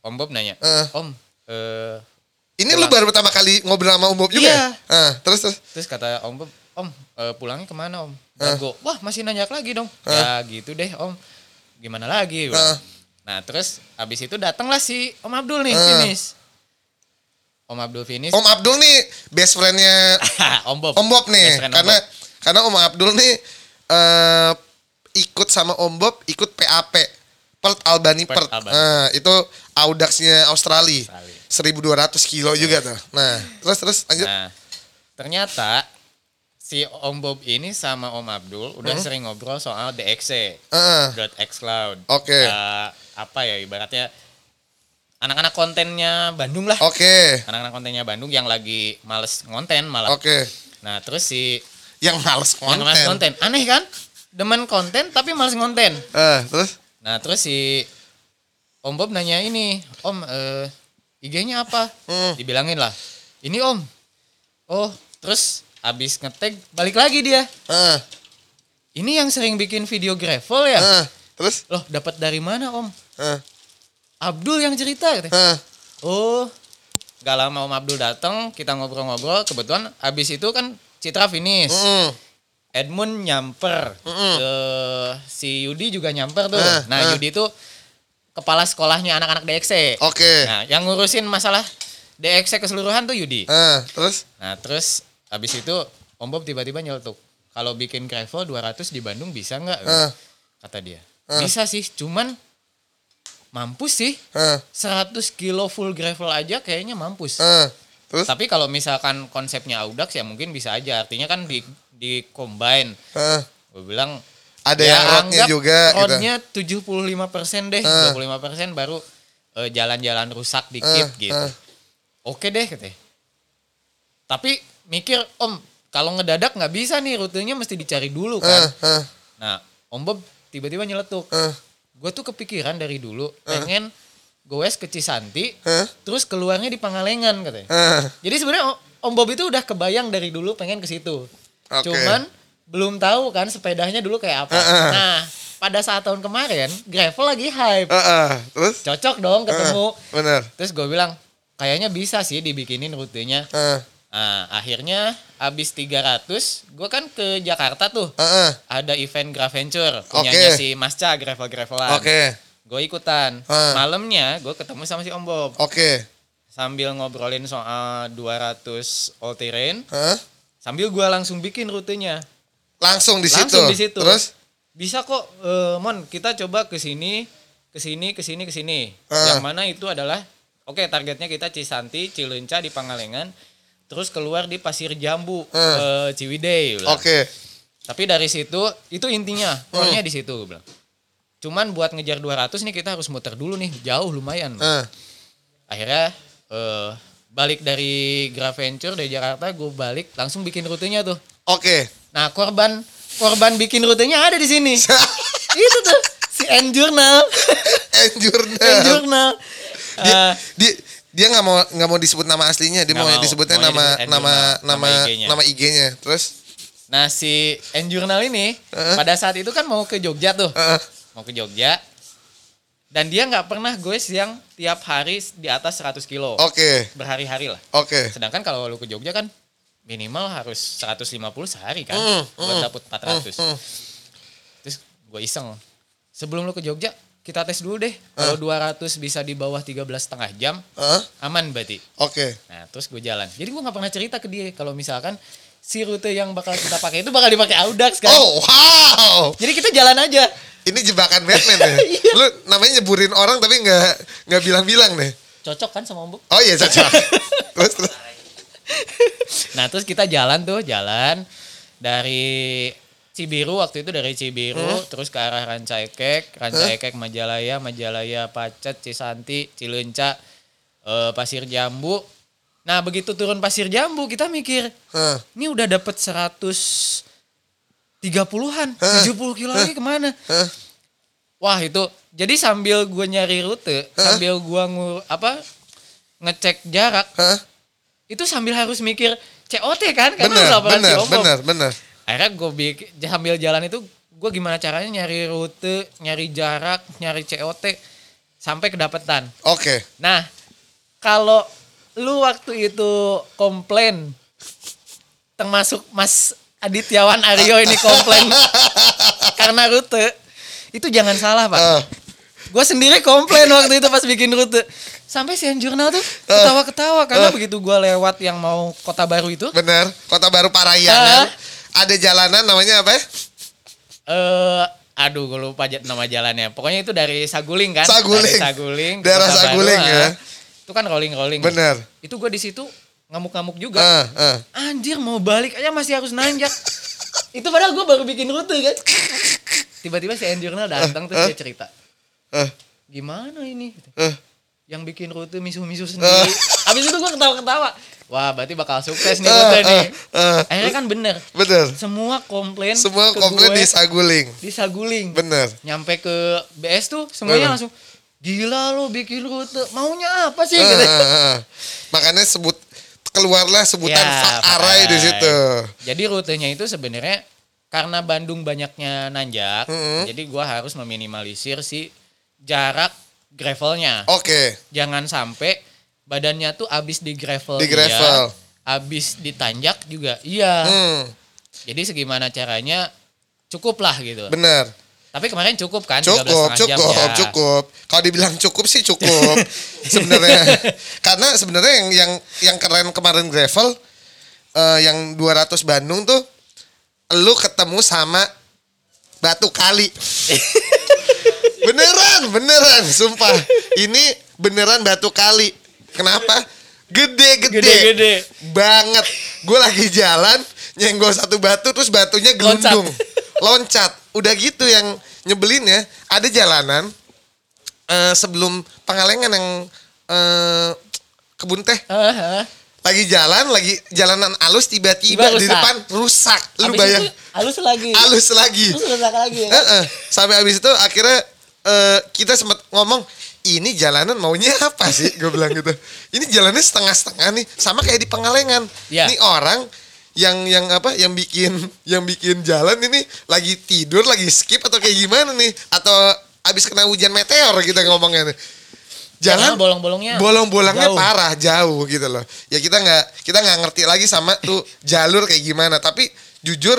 Om Bob nanya, Heeh. "Om, eh ini lu baru pertama kali ngobrol sama Om Bob juga Iya. ya? Eh, terus terus Terus kata Om Bob, Om eh, pulangnya ke mana Om? Dago. Wah masih nanya lagi dong. Hah? Ya gitu deh Om. Gimana lagi? Hah? Nah terus abis itu datanglah si Om Abdul nih finish. Om Abdul finish. Om Abdul nih best friendnya Om Bob. Om Bob nih Best Om karena Bob. karena Om Abdul nih eh ikut sama Om Bob ikut PAP Perth Albany Perth Perth. Albany. Nah, itu Audaxnya Australia. Australia. 1200 kilo juga tuh. Nah, terus terus lanjut. Nah ternyata si Om Bob ini sama Om Abdul udah Hmm? sering ngobrol soal DXC. Heeh. Dot X Cloud. Oke. Eh, apa ya ibaratnya anak-anak kontennya Bandung lah. Oke. Anak-anak kontennya Bandung yang lagi males ngonten malah. Oke. Nah terus si Yang males yang males konten. konten aneh kan? Demen konten tapi males ngonten. Eh, terus Nah terus si Om Bob nanya ini, Om eh, IG-nya apa? Hmm. Dibilangin lah, ini Om. Oh terus abis ngetag balik lagi dia. eh, Ini yang sering bikin video gravel ya? eh, terus Loh dapat dari mana Om? eh, Abdul yang cerita. katanya. eh, Oh, gak lama Om Abdul datang, kita ngobrol-ngobrol. Kebetulan abis itu kan Citra finish. mm, Edmund nyamper Mm-mm. ke si Yudi juga nyamper tuh. Eh, nah eh. Yudi tuh kepala sekolahnya anak-anak DXC. Oke. Nah yang ngurusin masalah DXC keseluruhan tuh Yudi. Eh, terus Nah terus habis itu Om Bob tiba-tiba nyeletuk. Kalau bikin gravel 200 di Bandung bisa nggak? Eh. Kata dia. Eh. Bisa sih, cuman mampus sih. eh, 100 kilo full gravel aja kayaknya mampus. eh, terus Tapi kalau misalkan konsepnya Audax ya mungkin bisa aja. Artinya kan di di combine. eh, Gue bilang ada ya yang anggap juga gitu. roadnya 75% deh, Eh. 25% baru eh, jalan-jalan rusak dikit gitu. eh. Oke deh katanya. Tapi mikir Om, kalau ngedadak nggak bisa nih rutenya mesti dicari dulu kan. Eh, eh, Nah, Om Bob tiba-tiba nyeletuk. eh, Gue tuh kepikiran dari dulu pengen goes ke Cisanti, eh, terus keluarnya di Pangalengan katanya. eh. Jadi sebenarnya Om Bob itu udah kebayang dari dulu pengen ke situ. Oke. Cuman belum tahu kan sepedanya dulu kayak apa. Heeh. Nah, pada saat tahun kemarin gravel lagi hype. Eh, eh, terus Cocok dong ketemu. Eh, bener Terus gue bilang kayaknya bisa sih dibikinin rutenya. Eh, Nah, akhirnya abis 300, gue kan ke Jakarta tuh. Heeh. Ada event Graventure, punyanya Oke. si Masca gravel-gravelan. Oke. Gue ikutan. Ah. Malamnya gue ketemu sama si Om Bob. Oke. Sambil ngobrolin soal 200 all terrain, Hah? Sambil gue langsung bikin rutenya. Langsung di situ. Langsung di situ. Terus Bisa kok, eh, Mon, kita coba ke sini, ke sini, ke sini, ke sini. Ah. Yang mana itu adalah, oke targetnya kita Cisanti, Cilenca di Pangalengan, terus keluar di Pasir Jambu, Ah. eh, Ciwidey. oke. Tapi dari situ, itu intinya, Hmm. pokoknya di situ. bilang. Cuman buat ngejar 200 nih kita harus muter dulu nih, jauh lumayan. Heeh. Akhirnya eh, balik dari Graventure dari Jakarta, gue balik langsung bikin rutenya tuh. Oke. Nah korban korban bikin rutenya ada di sini. itu tuh si N Journal. N Enjurna. Journal. Dia Eh, dia dia nggak mau nggak mau disebut nama aslinya, dia mau mau. disebutnya Maunya nama disebut nama nama nama IG-nya. nama IG-nya. Terus nah si N Journal ini Heeh. pada saat itu kan mau ke Jogja tuh, Heeh. mau ke Jogja. Dan dia nggak pernah gue yang tiap hari di atas 100 kilo. Oke. Berhari-hari lah. Oke. Sedangkan kalau lu ke Jogja kan minimal harus 150 sehari kan Mm, buat mm, dapet 400. mm. Terus gue iseng. Sebelum lu ke Jogja, kita tes dulu deh. Kalau 200 bisa di bawah 13 setengah jam, Heeh. aman berarti. Oke. Nah, terus gue jalan. Jadi gue nggak pernah cerita ke dia kalau misalkan si rute yang bakal kita pakai itu bakal dipakai Audax kan. Oh, wow. Jadi kita jalan aja. Ini jebakan Batman ya. Iya. Lu namanya nyeburin orang tapi nggak nggak bilang-bilang deh. Cocok kan sama Om? Oh iya cocok. terus terus. Nah, terus kita jalan tuh, jalan dari Cibiru waktu itu dari Cibiru terus ke arah Rancaikek, Rancaikek Majalaya, Majalaya Pacet, Cisanti, Cileunca, eh, Pasir Jambu. Nah, begitu turun Pasir Jambu kita mikir, ini udah dapet 100 30-an, Hah? 70 kilo lagi ke mana? Wah itu, jadi sambil gue nyari rute, sambil gue ngur apa ngecek jarak, itu sambil harus mikir COT kan, karena Bener, bener, Bob. bener, bener. Akhirnya gue bikin sambil jalan itu gue gimana caranya nyari rute, nyari jarak, nyari COT sampai kedapetan. Oke. Nah, kalau lu waktu itu komplain termasuk Mas Adityawan Aryo ini komplain karena rute, itu jangan salah, Pak. Eh, Gue sendiri komplain waktu itu pas bikin rute. Sampai si jurnal tuh ketawa-ketawa karena begitu gue lewat yang mau kota baru itu, bener. Kota Baru Parayangan. Ah. Ada jalanan namanya apa ya? eh aduh gue lupa nama jalannya. Pokoknya itu dari Saguling kan? Saguling. Dari Saguling. Daerah Baru, Saguling, ah. ya. Itu kan rolling-rolling. Bener. Itu gue di situ ngamuk-ngamuk juga. Eh, eh. Anjir mau balik aja masih harus nanjak. itu padahal gue baru bikin rute kan. Tiba-tiba si Jurnal datang terus dia cerita. Eh, Gimana ini? Eh. Yang bikin rute misu-misu sendiri. Habis itu gue ketawa-ketawa. Wah berarti bakal sukses nih rute Eh, nih. eh, eh. Akhirnya kan bener. Bener. Semua komplain Semua komplain gue di Saguling. di Saguling. Bener. Nyampe ke BS tuh semuanya Eh. langsung gila lo bikin rute. Maunya apa sih? Gitu. eh, eh. Makanya sebut keluarlah sebutan Ya, Fak Arai di situ. Jadi rutenya itu sebenarnya karena Bandung banyaknya nanjak, Mm-mm. jadi gua harus meminimalisir si jarak gravelnya. Oke. Jangan sampai badannya tuh abis di gravel, Di iya, gravel. abis ditanjak juga iya. Hmm, Jadi segimana caranya cukup lah gitu. bener. Tapi kemarin cukup kan? Cukup, 13,5 jam cukup, ya. cukup. Kalau dibilang cukup sih cukup sebenarnya. Karena sebenarnya yang yang yang keren kemarin gravel eh, yang 200 Bandung tuh lu ketemu sama batu kali. beneran, beneran, sumpah. Ini beneran batu kali. Kenapa? Gede-gede. Gede-gede. Banget. Gue lagi jalan, nyenggol satu batu, terus batunya gelundung. Loncat. Udah gitu yang nyebelin ya. Ada jalanan eh, sebelum pengalengan yang eh, kebun teh. Ah. Lagi jalan, lagi jalanan alus tiba-tiba Tiba di depan rusak. Lu Habis bayang. itu halus lagi. Alus lagi. Terus rusak lagi ya. Heeh. Sampai habis itu akhirnya eh, kita sempat ngomong ini jalanan maunya apa sih? Gue bilang gitu. Ini jalannya setengah-setengah nih, sama kayak di Pengalengan. Ya. Ini orang yang yang apa? Yang bikin yang bikin jalan ini lagi tidur, lagi skip atau kayak gimana nih? Atau habis kena hujan meteor kita ngomongnya nih. jalan bolong-bolongnya bolong-bolongnya parah jauh gitu loh ya kita nggak kita nggak ngerti lagi sama tuh jalur kayak gimana tapi jujur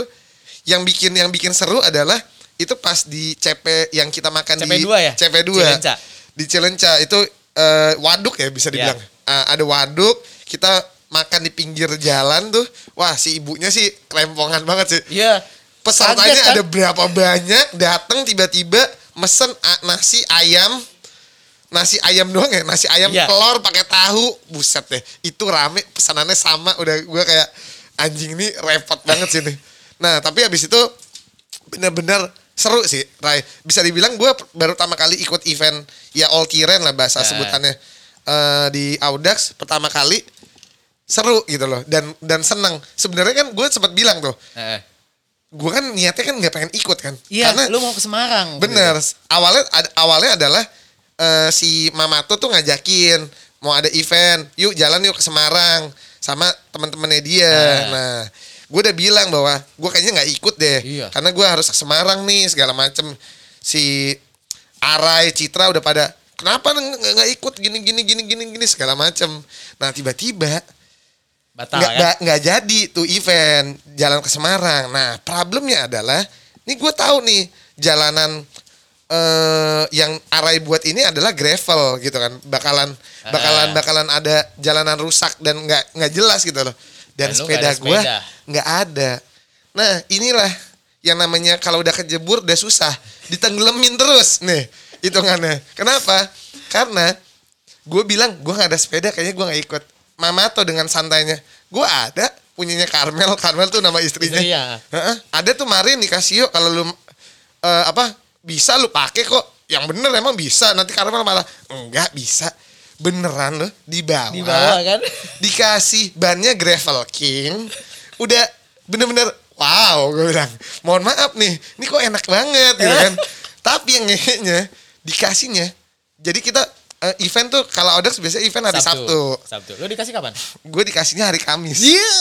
yang bikin yang bikin seru adalah itu pas di CP yang kita makan di CP2 ya? CP2 Cilenca. di Cilenca itu eh, waduk ya bisa dibilang Ya. Ah, ada waduk kita makan di pinggir jalan tuh wah si ibunya sih kelempongan banget sih Iya. pesertanya Kaget kan? ada berapa banyak datang tiba-tiba mesen nasi ayam nasi ayam doang ya nasi ayam Iya. telur pakai tahu buset deh itu rame pesanannya sama udah gua kayak anjing ini repot banget sih nih nah tapi habis itu bener-bener seru sih Rai bisa dibilang gua baru pertama kali ikut event ya all tiren lah bahasa Nah. sebutannya Eh, di Audax pertama kali seru gitu loh. Dan dan senang sebenarnya kan gue sempat bilang tuh Eh, gue kan niatnya kan nggak pengen ikut kan. Iya, karena lu mau ke Semarang. bener. Awalnya ad- awalnya adalah eh, si Mamato tuh ngajakin mau ada event yuk jalan yuk ke Semarang sama teman-temannya dia. Nah. nah gue udah bilang bahwa gue kayaknya nggak ikut deh Iya. karena gue harus ke Semarang nih segala macem. Si Arai Citra udah pada kenapa nggak ikut? Gini gini gini gini gini segala macem. Nah tiba-tiba Batal nggak kan? nggak- jadi tuh event jalan ke Semarang. Nah problemnya adalah, ini gue tahu nih jalanan eh yang Arai buat ini adalah gravel gitu kan, bakalan bakalan Ah. bakalan ada jalanan rusak dan nggak nggak jelas gitu loh. Dan, Dan lu nggak sepeda ada gue sepeda. nggak ada. Nah inilah yang namanya kalau udah kejebur udah susah, ditenggelamin terus nih hitungannya. Kenapa? Karena gue bilang gue nggak ada sepeda kayaknya gue nggak ikut Mamato dengan santainya. Gue ada punyanya Karmel Karmel tuh nama istrinya. Istrinya. Heeh. ada tuh Marin dikasih yuk kalau lu eh, apa bisa lu pakai kok. Yang bener emang bisa. Nanti Karmel malah enggak bisa. Beneran loh di bawah Di bawah kan? dikasih bannya gravel king. Udah bener-bener wow gue bilang. Mohon maaf nih ini kok enak banget gitu kan. Tapi yang ngehenya dikasihnya. Jadi kita eh, event tuh kalau Audax biasanya event hari Sabtu, Sabtu. Lu dikasih kapan? gue dikasihnya hari Kamis Iya.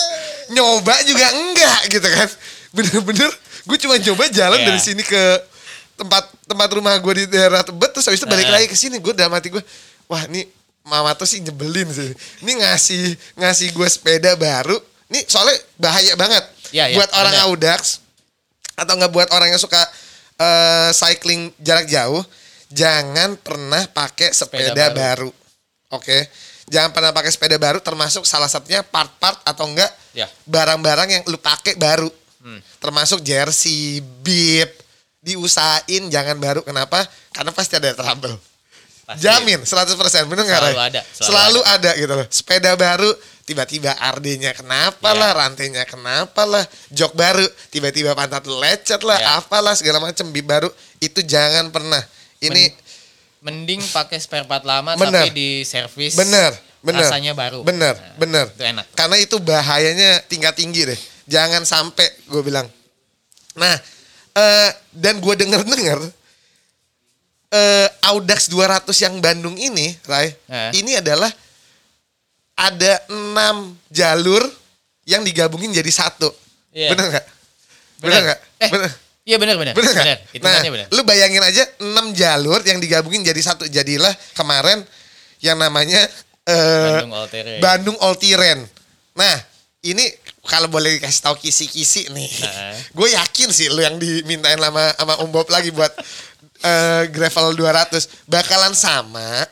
nyoba juga enggak gitu kan bener-bener gue cuma coba jalan Iya. dari sini ke tempat tempat rumah gue di daerah Tebet terus habis itu balik Nah. lagi ke sini gue dalam hati gue wah ini mama tuh sih nyebelin sih ini ngasih ngasih gue sepeda baru ini soalnya bahaya banget Iya, iya, buat orang. Audax atau nggak buat orang yang suka eh, cycling jarak jauh jangan pernah pakai sepeda, Sepeda baru, oke jangan pernah pakai sepeda baru termasuk salah satunya part-part atau enggak Ya. barang-barang yang lu pakai baru Hmm. termasuk jersey bib diusahain jangan baru kenapa karena pasti ada trouble Pasti. jamin 100% bener nggak Selalu Ray? ada, selalu selalu ada. gitu loh sepeda baru tiba-tiba RD-nya kenapa Ya. lah rantainya kenapa lah jok baru tiba-tiba pantat lecet lah Ya. apalah segala macam bib baru itu jangan pernah ini Mending pakai spare part lama Bener. tapi di servis. bener bener Rasanya baru. bener Nah, bener Itu enak. karena itu bahayanya tingkat tinggi deh jangan sampai gue bilang nah eh dan gue denger dengar eh Audax 200 yang Bandung ini Rai Eh. ini adalah ada enam jalur yang digabungin jadi satu Iya. bener nggak bener nggak Eh, bener Iya bener. Bener nggak? Bener. Nah, bener. lu bayangin aja 6 jalur yang digabungin jadi satu. Jadilah kemarin yang namanya eh, Bandung Terrain. Bandung Terrain. Nah, ini kalau boleh dikasih tahu kisi-kisi nih. Nah. Gue yakin sih lu yang dimintain sama sama Om Bob lagi buat eh, gravel 200 bakalan sama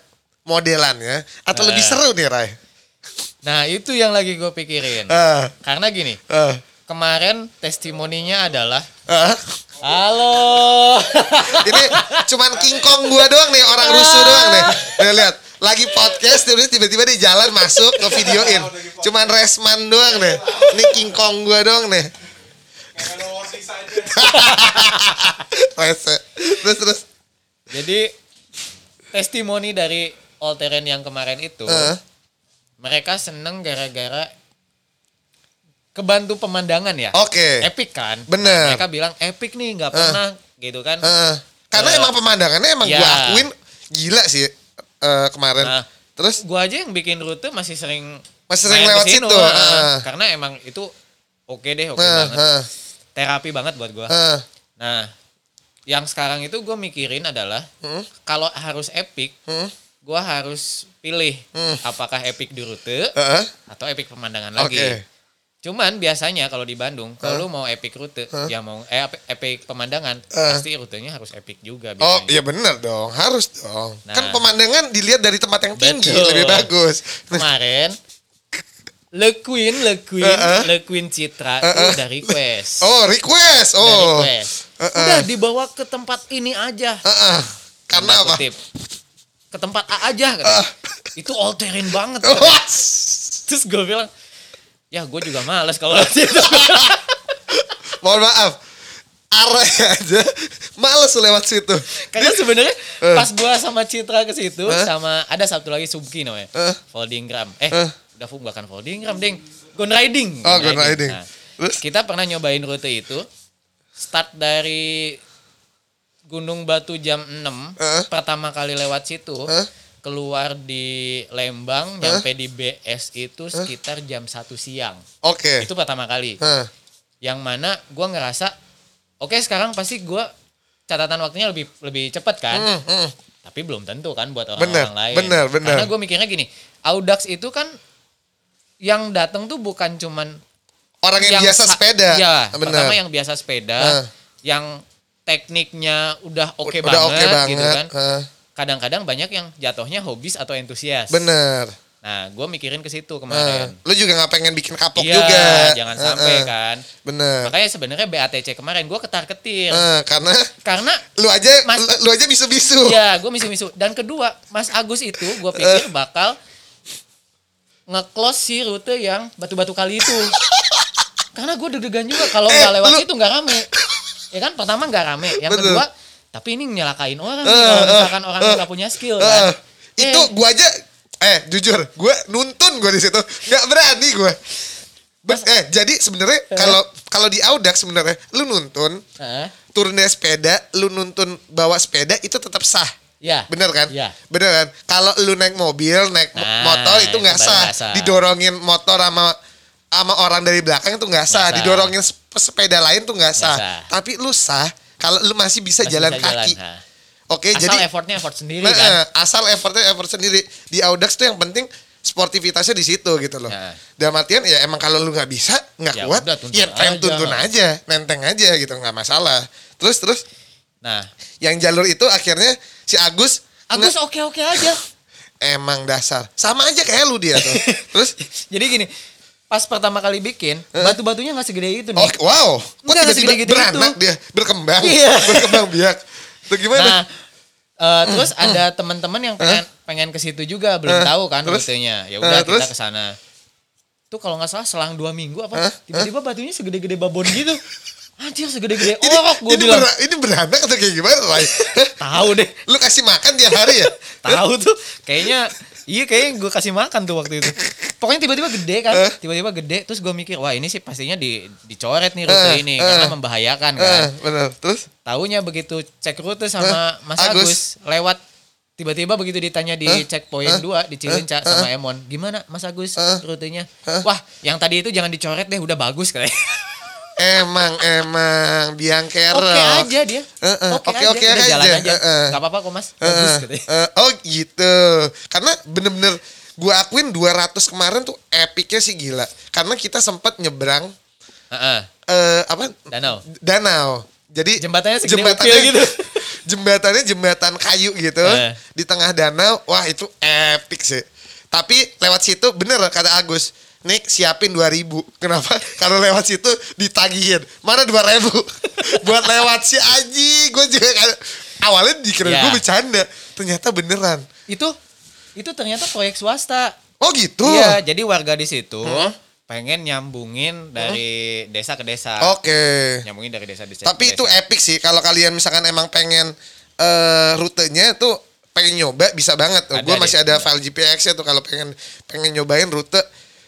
modelannya atau Nah. lebih seru nih Ray. Nah itu yang lagi gue pikirin. Eh, Karena gini, eh, kemarin testimoninya adalah eh. Halo. Ini cuman kingkong gua doang nih orang rusuh doang nih. Nih lihat, lagi podcast terus tiba-tiba di jalan masuk ke videoin. Cuman resman doang nih. Ini kingkong gua doang nih. Terus terus. Jadi testimoni dari all terrain yang kemarin itu, Eh, mereka seneng gara-gara kebantu pemandangan ya. Oke. Epic kan? Bener. Mereka bilang epic nih, nggak pernah gitu kan? Eh, karena Eh, emang pemandangannya emang ya. gua akuin gila sih eh, kemarin. Nah, Terus Gua aja yang bikin rute masih sering Masih sering lewat situ, eh. karena emang itu oke deh, oke eh, banget. eh, Terapi banget buat gua. eh, Nah, yang sekarang itu gue mikirin adalah hmm, kalau harus epic, hmm. gua harus pilih Hmm. apakah epic di rute Heeh. atau epic pemandangan Oke. lagi. Cuman biasanya kalau di Bandung, kalau lu mau epic rute, ya mau eh ep- epic pemandangan, pasti rutenya harus epic juga Oh biasanya. iya bener dong, harus dong. Nah. Kan pemandangan dilihat dari tempat yang tinggi Betul. lebih bagus. Kemarin Le Queen, Le Queen, Heeh. Le Queen Citra itu udah request. Oh request, Udah oh. request. Heeh. Udah dibawa ke tempat ini aja. Heeh. Karena Tanda apa? kutip. Ke tempat A aja. Ah. Itu all terrain banget. Wah, Terus gue bilang, ya gue juga males kalau lewat situ. Mohon maaf, arah aja males lewat situ. Karena sebenarnya Eh. pas gue sama Citra ke situ, Eh. sama ada satu lagi Subki namanya, Eh. folding gram. Eh, Eh. udah fu- bukan folding gram, ding. Gone riding. Oh, gone riding. Nah, Terus? kita pernah nyobain rute itu, start dari Gunung Batu jam 6, Eh. pertama kali lewat situ, Eh. Keluar di Lembang, nyampe di BS itu sekitar jam 1 siang. Oke. Itu pertama kali. Hah. Yang mana gue ngerasa, oke sekarang pasti gue catatan waktunya lebih lebih cepat kan. Hmm, hmm. Tapi belum tentu kan buat Bener, orang-orang lain. bener, bener. Karena gue mikirnya gini, Audax itu kan yang datang tuh bukan cuman Orang yang, biasa sa- sepeda. Ya, bener. pertama yang biasa sepeda, Hah. yang tekniknya udah oke Udah banget, oke banget. gitu kan. Hah. Kadang-kadang banyak yang jatuhnya hobis atau entusias. Bener. Nah, gue mikirin ke situ Hah. kemarin. Lu juga nggak pengen bikin kapok Iya, juga. jangan sampai hah. kan. Bener. Makanya sebenarnya BATC kemarin gue ketar-ketir. Hah, karena Karena lu aja Mas- lu, lu aja bisu-bisu. ya gue misu-misu. Dan kedua, Mas Agus itu gue Eh. pikir bakal nge-close si rute yang batu-batu kali itu. Karena gue deg-degan juga kalau Eh, nggak lewat lu- situ nggak rame. Ya kan pertama nggak rame. Yang Betul. kedua, tapi ini nyelakain orang nih Eh, kalau eh, misalkan orang eh, nggak punya skill Eh, kan. itu Eh, gua aja eh jujur, gua nuntun gua di situ. nggak berani gua. Ber- eh jadi sebenarnya kalau kalau di Audax sebenarnya lu nuntun eh, turun dari sepeda, lu nuntun bawa sepeda itu tetap sah. ya. Bener kan? Ya. Bener kan? Kalau lu naik mobil, naik Nah, motor itu nggak sah. sah. Didorongin motor sama sama orang dari belakang itu nggak sah. sah. Didorongin sep- sepeda lain tuh nggak sah. sah. Tapi lu sah kalau lu masih bisa Masih jalan bisa kaki. nah. Oke, Asal jadi effortnya effort sendiri Nah, kan. asal effortnya effort sendiri di Audax tuh yang penting sportivitasnya di situ gitu loh. Nah. Dalam artian ya emang kalau lu nggak bisa nggak Ya kuat, udah, tuntun ya aja. tuntun aja, nenteng aja gitu nggak masalah. Terus terus Nah, yang jalur itu akhirnya si Agus Agus oke-oke aja. emang dasar sama aja kayak lu dia tuh. terus Jadi gini, pas pertama kali bikin, batu-batunya nggak segede itu nih. oh wow, kok Enggak, tiba-tiba segede-gede beranak itu. dia berkembang, Iya. berkembang biak. Itu gimana? Nah, eh, terus ada teman-teman yang pengen pengen ke situ juga, belum Eh, tahu kan terus? rutenya. Eh, Ya udah terus? kita ke sana. Tuh kalau nggak salah selang dua minggu apa, Eh, tiba-tiba batunya segede-gede babon gitu. Anjir segede-gede ini orok gue ini, bilang. bera- ini beranak atau kayak gimana, Ray? Tahu deh, Lu kasih makan tiap hari ya? tahu tuh. Kayaknya iya kayaknya gue kasih makan tuh waktu itu. Pokoknya tiba-tiba gede kan, Eh. tiba-tiba gede. Terus gue mikir, wah ini sih pastinya di dicoret nih rute Eh, ini eh. karena membahayakan kan. Eh, bener. Terus? Taunya begitu cek rute sama Mas Agus. Agus, lewat tiba-tiba begitu ditanya di Eh, checkpoint eh, 2 di eh, sama Emon, gimana Mas Agus Eh, rutenya? eh. Wah, yang tadi itu jangan dicoret deh, udah bagus katanya. Emang emang biang kerok. Oke aja dia. Oke oke, aja, oke udah jalan aja. aja. Eh, eh. Gak apa-apa kok Mas, Eh, bagus eh, katanya. eh, oh gitu. Karena bener-bener gua akuin 200 kemarin tuh epicnya sih gila. Karena kita sempat nyebrang Heeh. eh apa? Danau. Danau. Jadi Jembatannya segede upil gitu. jembatannya jembatan kayu gitu Eh. di tengah danau. Wah, itu epic sih. Tapi lewat situ bener kata Agus. Nih siapin 2000 Kenapa? Karena lewat situ ditagihin Mana 2000 Buat lewat si Aji Gue juga kan Awalnya dikira Ya. gue bercanda Ternyata beneran Itu itu ternyata proyek swasta. Oh gitu Iya, jadi warga di situ Hmm. pengen nyambungin dari desa ke desa. Oke Nyambungin dari desa ke desa. Tapi itu epic sih Kalau kalian misalkan emang pengen eh rutenya tuh pengen nyoba bisa banget Gue masih ada ada. file GPX ya tuh kalau pengen pengen nyobain rute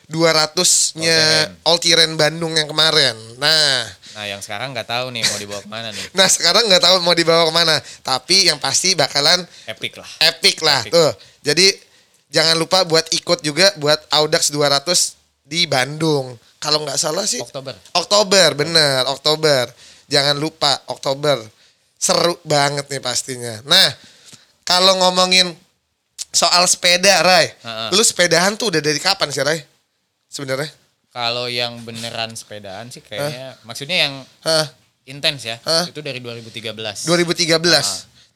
200-nya All All Terrain Bandung yang kemarin. Nah, Nah, yang sekarang nggak tahu nih mau dibawa ke mana nih. nah sekarang nggak tahu mau dibawa ke mana. Tapi yang pasti bakalan Epic lah. epic lah Epic. tuh. Jadi jangan lupa buat ikut juga buat Audax 200 di Bandung. Kalau nggak salah sih Oktober. Oktober, bener, Oktober. Jangan lupa Oktober. Seru banget nih pastinya. Nah, kalau ngomongin soal sepeda, Ray. Heeh. Lu sepedahan tuh udah dari kapan sih, Ray? Sebenarnya? Kalau yang beneran sepedaan sih kayaknya maksudnya yang Hah? intens ya. Hah? Itu dari 2013. 2013.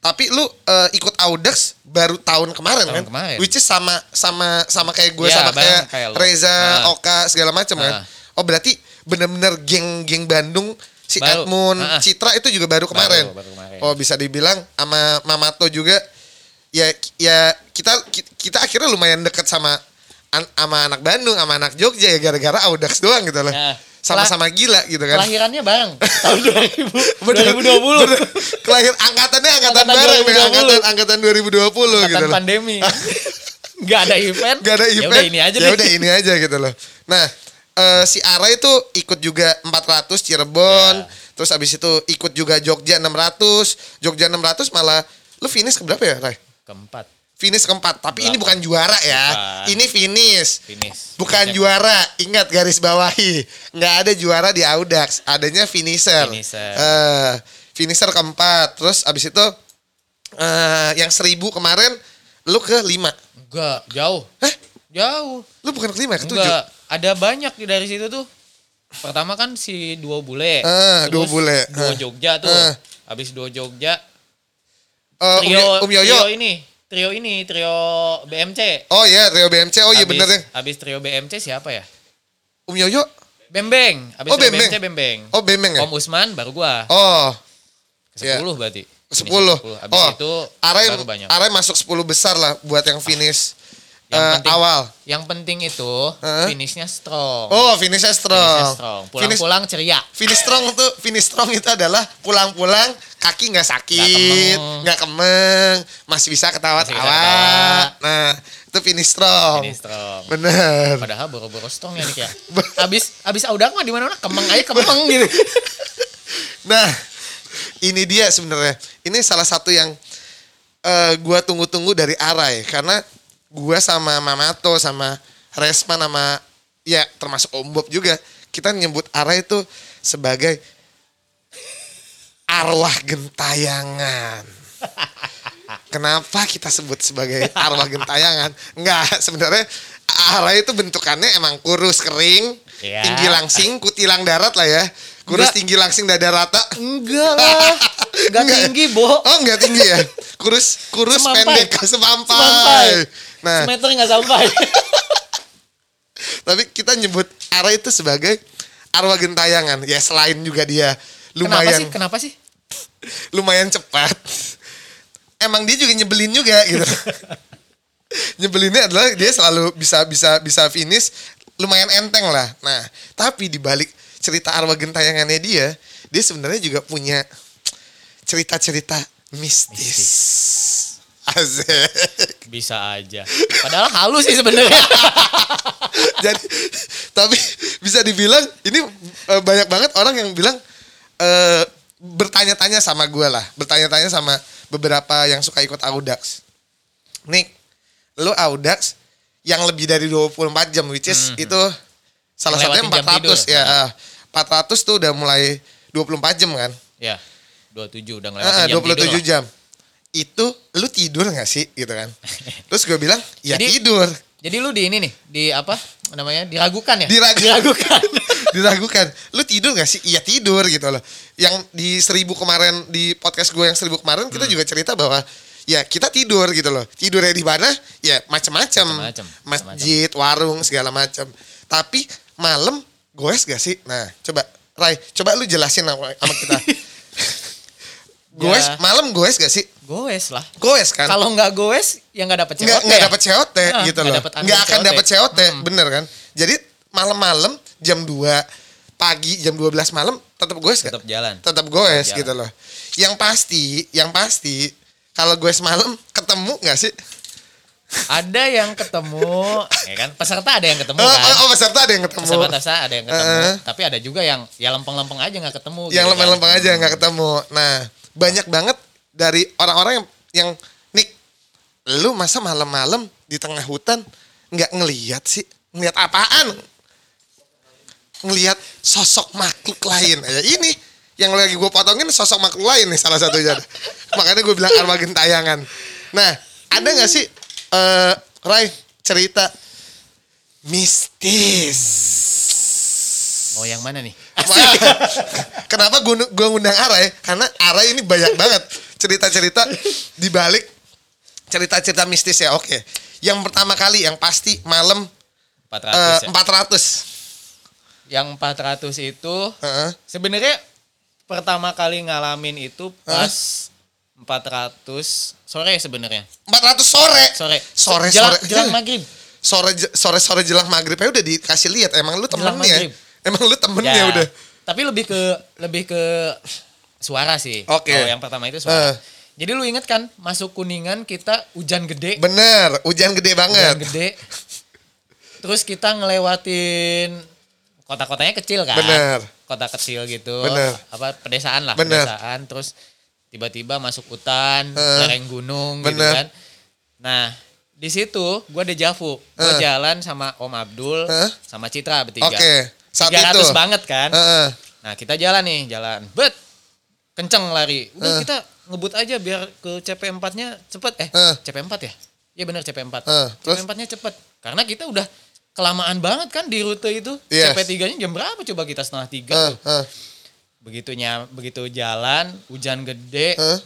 Tapi lu eh, ikut Audax baru tahun kemarin Tahun kan? kemarin. Which is sama sama sama kayak gue Iya, sama kayak, kayak. Reza, Nah. Oka segala macam kan. Nah. Oh berarti bener-bener geng-geng Bandung si Baru. Edmund, Ah, ah. Citra itu juga baru kemarin. baru kemarin. Oh bisa dibilang sama Mamato juga ya ya kita kita akhirnya lumayan deket sama an- sama anak Bandung, sama anak Jogja ya gara-gara Audax doang gitu loh. Nah, Sama-sama gila gitu kan. Kelahirannya bareng tahun 2000, Bener. 2020. Bener. Kelahir angkatannya angkatan Angkatan bareng 2020. angkatan angkatan 2020 gitu Angkatan loh. pandemi. Gak ada event. Gak ada Ya event. udah ini aja ya deh. udah ini aja gitu loh. Nah, eh, si Ara itu ikut juga 400 Cirebon, Ya. terus abis itu ikut juga Jogja 600. Jogja 600 malah lu finish ke berapa ya, Ray? Keempat. Finish keempat, tapi ini Delapan. bukan juara ya. Bukan. Ini finish. Finish. Bukan Finishnya juara, ingat garis bawahi. Nggak ada juara di Audax, adanya finisher. Finisher. Eh, finisher keempat, terus abis itu eh yang seribu kemarin, lu ke lima. Enggak, jauh. Eh, Jauh. lu bukan ke lima, ke tujuh. Enggak, ada banyak dari situ tuh. Pertama kan si dua bule. Eh, Dua Bule. Dua. Jogja tuh. Eh. Habis dua Jogja, Eh, um, trio, Yo- um Yoyo. trio ini, trio ini, trio BMC. Oh iya, trio BMC. Oh iya Habis- bener ya. Habis trio BMC siapa ya? Um Yoyo. Bembeng. Habis Oh, trio Bembeng. BMC Bembeng. Oh Bemeng ya. Om Usman baru gua. Oh, iya. 10 berarti. Sepuluh. ke 10. Habis Oh, itu Arai, baru banyak. Arai masuk 10 besar lah buat yang finish Yang eh, penting- awal. Yang penting itu Heeh. finishnya strong. Oh, finishnya strong. Finishnya strong. Finish, Pulang-pulang ceria. finish strong tuh, finish strong itu adalah pulang-pulang kaki nggak sakit, nggak kemeng, masih bisa Masih bisa ketawa-tawa. ketawa. Nah, itu finish strong. Finish strong. Bener. Padahal boro-boro strong ya nih ya. Abis abis audak mah di mana-mana kemeng aja kemeng gitu. Nah, ini dia sebenarnya. Ini salah satu yang eh, gua tunggu-tunggu dari Arai karena gua sama Mamato sama Resman sama ya termasuk Om Bob juga kita nyebut Arai itu sebagai arwah gentayangan. Kenapa kita sebut sebagai arwah gentayangan? Enggak, sebenarnya Arai itu bentukannya emang kurus kering, Ya. tinggi langsing, kutilang darat lah ya. Kurus Enggak. tinggi langsing dada rata. Enggak lah. Enggak Enggak. tinggi, Bo. Oh enggak tinggi ya? Kurus kurus Semampai. pendek semampai. Semampai. Nah, Semeter nggak sampai. tapi kita nyebut Ara itu sebagai arwah gentayangan. Ya selain juga dia Kenapa lumayan sih? Kenapa sih? lumayan cepat. Emang dia juga nyebelin juga gitu. Nyebelinnya adalah dia selalu bisa bisa bisa finish lumayan enteng lah. Nah, tapi di balik cerita arwah gentayangannya dia, dia sebenarnya juga punya cerita-cerita mistis. Asik. Bisa aja. Padahal halus sih sebenarnya. Jadi tapi bisa dibilang ini eh, banyak banget orang yang bilang eh, bertanya-tanya sama gue lah, bertanya-tanya sama beberapa yang suka ikut Audax. Nick, lu Audax yang lebih dari 24 jam which is itu salah satunya Melewati jam 400 tidur. ya. ah. 400 tuh udah mulai 24 jam kan? ya. 27 udah Ah, ngelewatin jam 27 tidur jam. Itu lu tidur gak sih gitu kan? Terus gue bilang, ya Jadi- tidur. Jadi lu di ini nih, di apa namanya? Diragukan ya? Diragu- Diragukan. diragukan lu tidur gak sih iya tidur gitu loh yang di seribu kemarin di podcast gue yang seribu kemarin kita Hmm. juga cerita bahwa ya kita tidur gitu loh tidurnya di mana ya macam-macam masjid warung segala macam tapi malam goes gak sih nah coba Rai coba lu jelasin sama sama kita goes Ya. malam goes gak sih Goes lah. goes kan Kalau nggak goes, ya nggak dapet nggak COT nggak ya? dapat COT Ah, gitu loh dapet nggak akan dapat COT Hmm. bener kan jadi malam-malam jam 2 pagi jam 12 malam tetap gue Tetap jalan. tetap goes jalan. gitu loh yang pasti yang pasti kalau gue semalam ketemu nggak sih Ada yang ketemu, ya kan? Peserta ada yang ketemu oh, kan? oh, oh, peserta ada yang ketemu Peserta ada yang ketemu. Heeh. Tapi ada juga yang ya lempeng-lempeng aja nggak ketemu. yang gitu lempeng-lempeng kan. aja nggak ketemu nah banyak banget dari orang-orang yang yang Nick lu masa malam-malam di tengah hutan nggak ngeliat sih? Ngeliat apaan? Ngeliat sosok makhluk lain. Ya ini yang lagi gue potongin sosok makhluk lain nih salah satunya. Makanya gue bilang arwah gentayangan. Nah ada nggak sih eh Rai cerita mistis. Mau yang mana nih? Wah, Kenapa gue gue ngundang Ara ya? Karena Ara ini banyak banget cerita-cerita di balik cerita-cerita mistis ya. Oke. Yang pertama kali yang pasti malam 400 eh, ya. 400. Yang 400 itu Heeh. sebenarnya pertama kali ngalamin itu pas 400 sore sebenarnya. 400 sore. Sore. Sore jelang, sore. jelang maghrib. Sore sore sore jelang maghrib ya udah dikasih lihat emang lu Jelang temennya. maghrib. Emang lu temennya Ya, udah. Tapi lebih ke lebih ke suara sih. Oke. Kalau yang pertama itu suara. Eh. Jadi lu inget kan masuk kuningan kita hujan gede, Bener, hujan gede banget. hujan gede. Terus kita ngelewatin kota-kotanya kecil kan? Bener. Kota kecil gitu. Bener. Apa pedesaan lah, Bener. pedesaan. Terus tiba-tiba masuk hutan, Eh. lereng gunung gitu Bener. kan. Nah, di situ gua ada Javu. Gua Eh. jalan sama Om Abdul, Eh. sama Citra bertiga. Oke, saat 300 itu. banget kan. Heeh. Nah kita jalan nih jalan, bet kenceng lari. Udah kita ngebut aja biar ke CP4-nya cepet. Eh Eh. CP4 ya? Iya benar CP4. Eh, terus? CP4-nya cepet. Karena kita udah kelamaan banget kan di rute itu. Yes. CP3-nya jam berapa coba kita setengah tiga Heeh, tuh. heeh, Begitunya begitu jalan, hujan gede, heeh.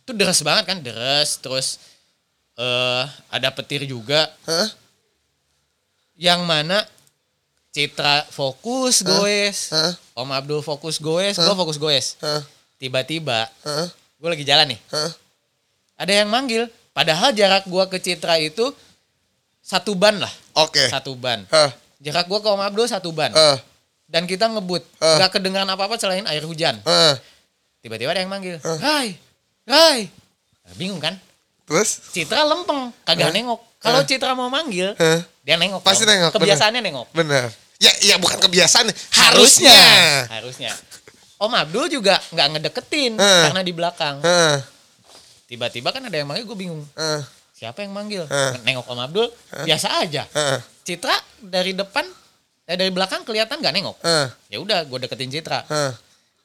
itu deres banget kan, deres. Terus eh ada petir juga Heeh. yang mana Citra fokus goes, Heeh. Om Abdul fokus goes, gua fokus goes. Heeh. Tiba-tiba Heeh. gue lagi jalan nih, Heeh. ada yang manggil. Padahal jarak gua ke Citra itu satu ban lah, Oke. satu ban. Heeh. Jarak gua ke Om Abdul satu ban. Heeh. Dan kita ngebut, Eh. nggak kedengeran apa-apa selain air hujan. Heeh. Tiba-tiba ada yang manggil, Eh. Rai, Rai. Nah, bingung kan? Terus? Citra lempeng, kagak Eh. nengok. Kalau Eh. Citra mau manggil, Heeh. dia nengok. Pasti dong. nengok, bener. Kebiasaannya nengok. Bener. Ya, ya bukan kebiasaan. Harusnya. Harusnya. Om Abdul juga nggak ngedeketin Eh. karena di belakang. Heeh. Tiba-tiba kan ada yang manggil, gue bingung. Heeh. Siapa yang manggil? Eh. Nengok Om Abdul, biasa aja. Heeh. Citra dari depan, eh, dari belakang kelihatan nggak nengok. Heeh. Ya udah, gue deketin Citra. Heeh.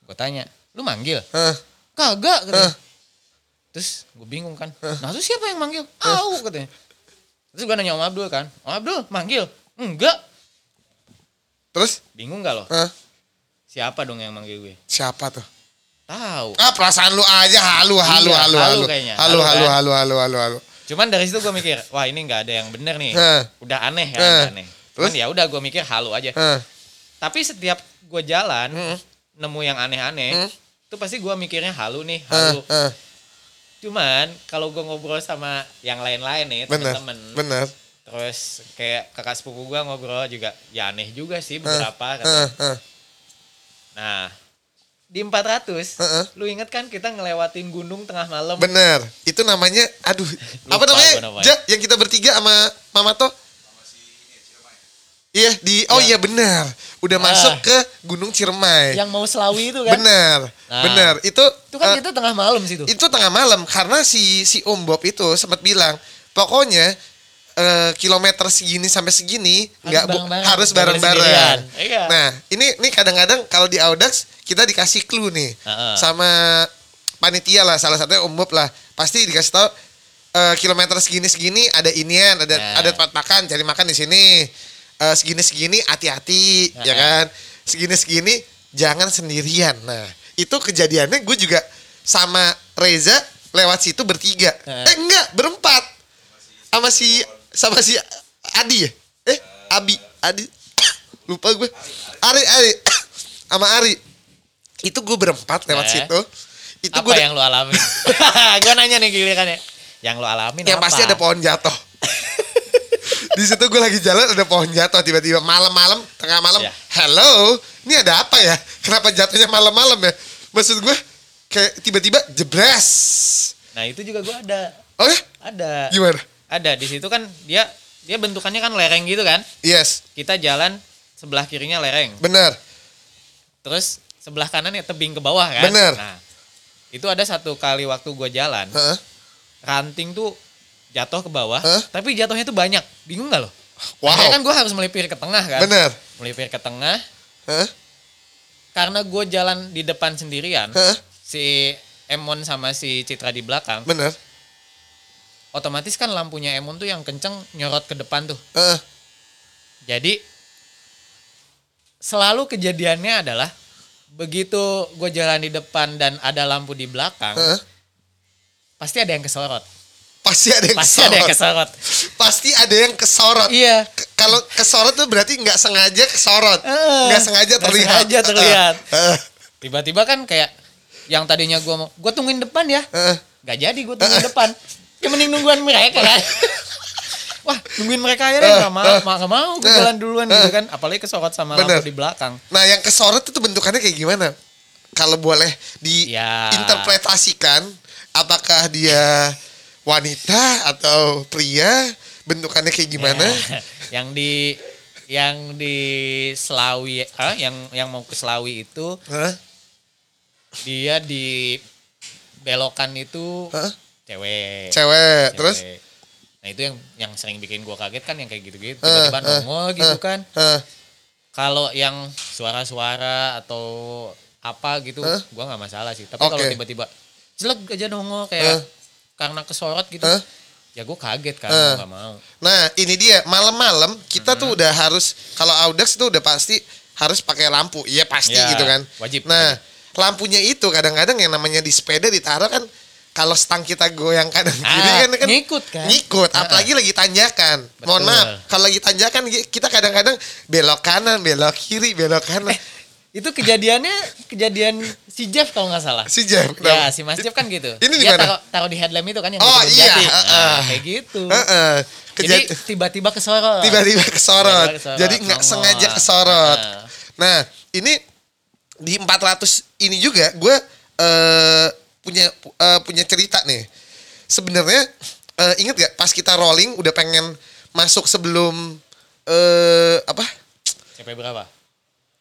Gue tanya, lu manggil? Heeh. Kagak. Katanya. Terus gue bingung kan. Nah terus siapa yang manggil? Au katanya. Terus gue nanya Om Abdul kan. Om Abdul manggil? Enggak. Terus? Bingung gak lo? Heeh. Siapa dong yang manggil gue? Siapa tuh? Tahu. Ah perasaan lu aja halu halu Iya, halu halu halu. kayaknya. Halu Halu halu kan? halu halu halu halu. Cuman dari situ gue mikir, wah ini nggak ada yang bener nih. Eh. Udah aneh ya, udah aneh. Cuman Terus? ya udah gue mikir halu aja. Heeh. Tapi setiap gue jalan, Hmm. nemu yang aneh-aneh, Hmm. itu pasti gue mikirnya halu nih, halu. Cuman kalau gue ngobrol sama yang lain-lain nih, temen-temen, Bener. Terus kayak kakak sepupu gue ngobrol juga, ya aneh juga sih beberapa. katanya. Heeh. Heeh. Nah, di 400, Heeh. lu inget kan kita ngelewatin gunung tengah malam? Bener. Itu namanya aduh apa Lupa namanya? gua namanya. Ja, yang kita bertiga sama Mama To? Iya di oh iya benar. Udah Ah. masuk ke Gunung Ciremai. Yang mau selawi itu kan? Benar. Nah. Benar. Itu Itu kan eh, kita tengah malam situ. itu tengah malam karena si si Om Bob itu sempat bilang pokoknya eh, kilometer segini sampai segini nggak harus bareng-bareng. Iya. Nah ini ini kadang-kadang kalau di Audax kita dikasih clue nih Heeh. sama panitia lah salah satunya Bob lah pasti dikasih tahu eh, kilometer segini segini ada inian ada Nah. ada tempat makan cari makan di sini Eh, segini segini hati-hati ya Heeh. kan segini segini jangan sendirian nah itu kejadiannya gue juga sama Reza lewat situ bertiga Heeh. eh enggak berempat sama si sama si Adi ya eh Abi Adi lupa gue Ari Ari sama Ari itu gue berempat lewat Eh. situ itu apa gue yang lu alamin? gue nanya nih gilirannya. Yang lu alamin yang apa? pasti ada pohon jatuh di situ gue lagi jalan ada pohon jatuh tiba-tiba malam-malam tengah malam Ya. hello ini ada apa ya kenapa jatuhnya malam-malam ya maksud gue kayak tiba-tiba jebres Nah itu juga gue ada. oh ya Ada. gimana Ada di situ kan dia dia bentukannya kan lereng gitu kan. yes Kita jalan sebelah kirinya lereng. benar Terus sebelah kanannya tebing ke bawah kan. Bener. Nah itu ada satu kali waktu gue jalan, Heeh. ranting tuh jatuh ke bawah, Hah? tapi jatuhnya tuh banyak. Bingung gak lo? wow Akhirnya kan gue harus melipir ke tengah kan. benar Melipir ke tengah. Heeh. Karena gue jalan di depan sendirian, Heeh. si Emon sama si Citra di belakang, benar otomatis kan lampunya Emon tuh yang kenceng nyorot ke depan tuh. Heeh. Jadi selalu kejadiannya adalah begitu gue jalan di depan dan ada lampu di belakang, Heeh. pasti ada yang kesorot. Pasti ada yang Pasti ada yang kesorot. kesorot. Pasti ada yang kesorot. Iya. Kalau kesorot tuh berarti nggak sengaja kesorot. Heeh. Nggak sengaja Nggak terlihat. sengaja terlihat. Heeh. Tiba-tiba kan kayak yang tadinya gue mau, gue tungguin depan ya. Heeh. Gak jadi gue tungguin depan. Ya mending nungguan mereka kan. Wah, nungguin mereka aja deh, Eh, gak mau, eh, gak mau gue eh, jalan duluan gitu eh. kan. Apalagi kesorot sama Bener. lampu di belakang. Nah, yang kesorot itu bentukannya kayak gimana? Kalau boleh Ya. diinterpretasikan, apakah dia wanita atau pria? Bentukannya kayak gimana? Ya, yang di yang di Selawi ah, yang yang mau ke Selawi itu Hah? dia di belokan itu Hah? Cewek. Cewek, terus? Nah itu yang yang sering bikin gua kaget kan yang kayak gitu-gitu Eh, tiba-tiba eh, nongol gitu eh, kan. Hah? Kalau yang suara-suara atau apa gitu Eh? gua nggak masalah sih. Tapi kalau Oke. tiba-tiba jelek aja nongol kayak Eh? karena kesorot gitu. Eh? Ya gua kaget kan, gua nggak mau. Nah, ini dia malam-malam kita Hmm. tuh udah harus kalau Audax itu udah pasti harus pakai lampu. Iya pasti Ya, gitu kan. wajib, Nah, lampunya itu kadang-kadang yang namanya di sepeda ditaruh kan kalau stang kita goyang kanan kiri Ah, kan kan ngikut kan? Ngikut, Ah. apalagi lagi tanjakan. Mohon Betul. maaf, kalau lagi tanjakan kita kadang-kadang belok kanan, belok kiri, belok kanan. Eh, Itu kejadiannya kejadian si Jeff kalau nggak salah. si Jeff. Ya, si Mas Jeff kan gitu. Ini di Dia mana? taruh, taruh di headlamp itu kan yang Oh, iya, heeh. Nah, kayak gitu. Heeh. Jadi Kejad- tiba-tiba kesorot. tiba-tiba kesorot. Tiba-tiba kesorot, Jadi nggak sengaja kesorot. Nah. Nah, ini di 400 ini juga gue eh punya eh, punya cerita nih. Sebenarnya eh, inget gak pas kita rolling udah pengen masuk sebelum eh apa? CP berapa?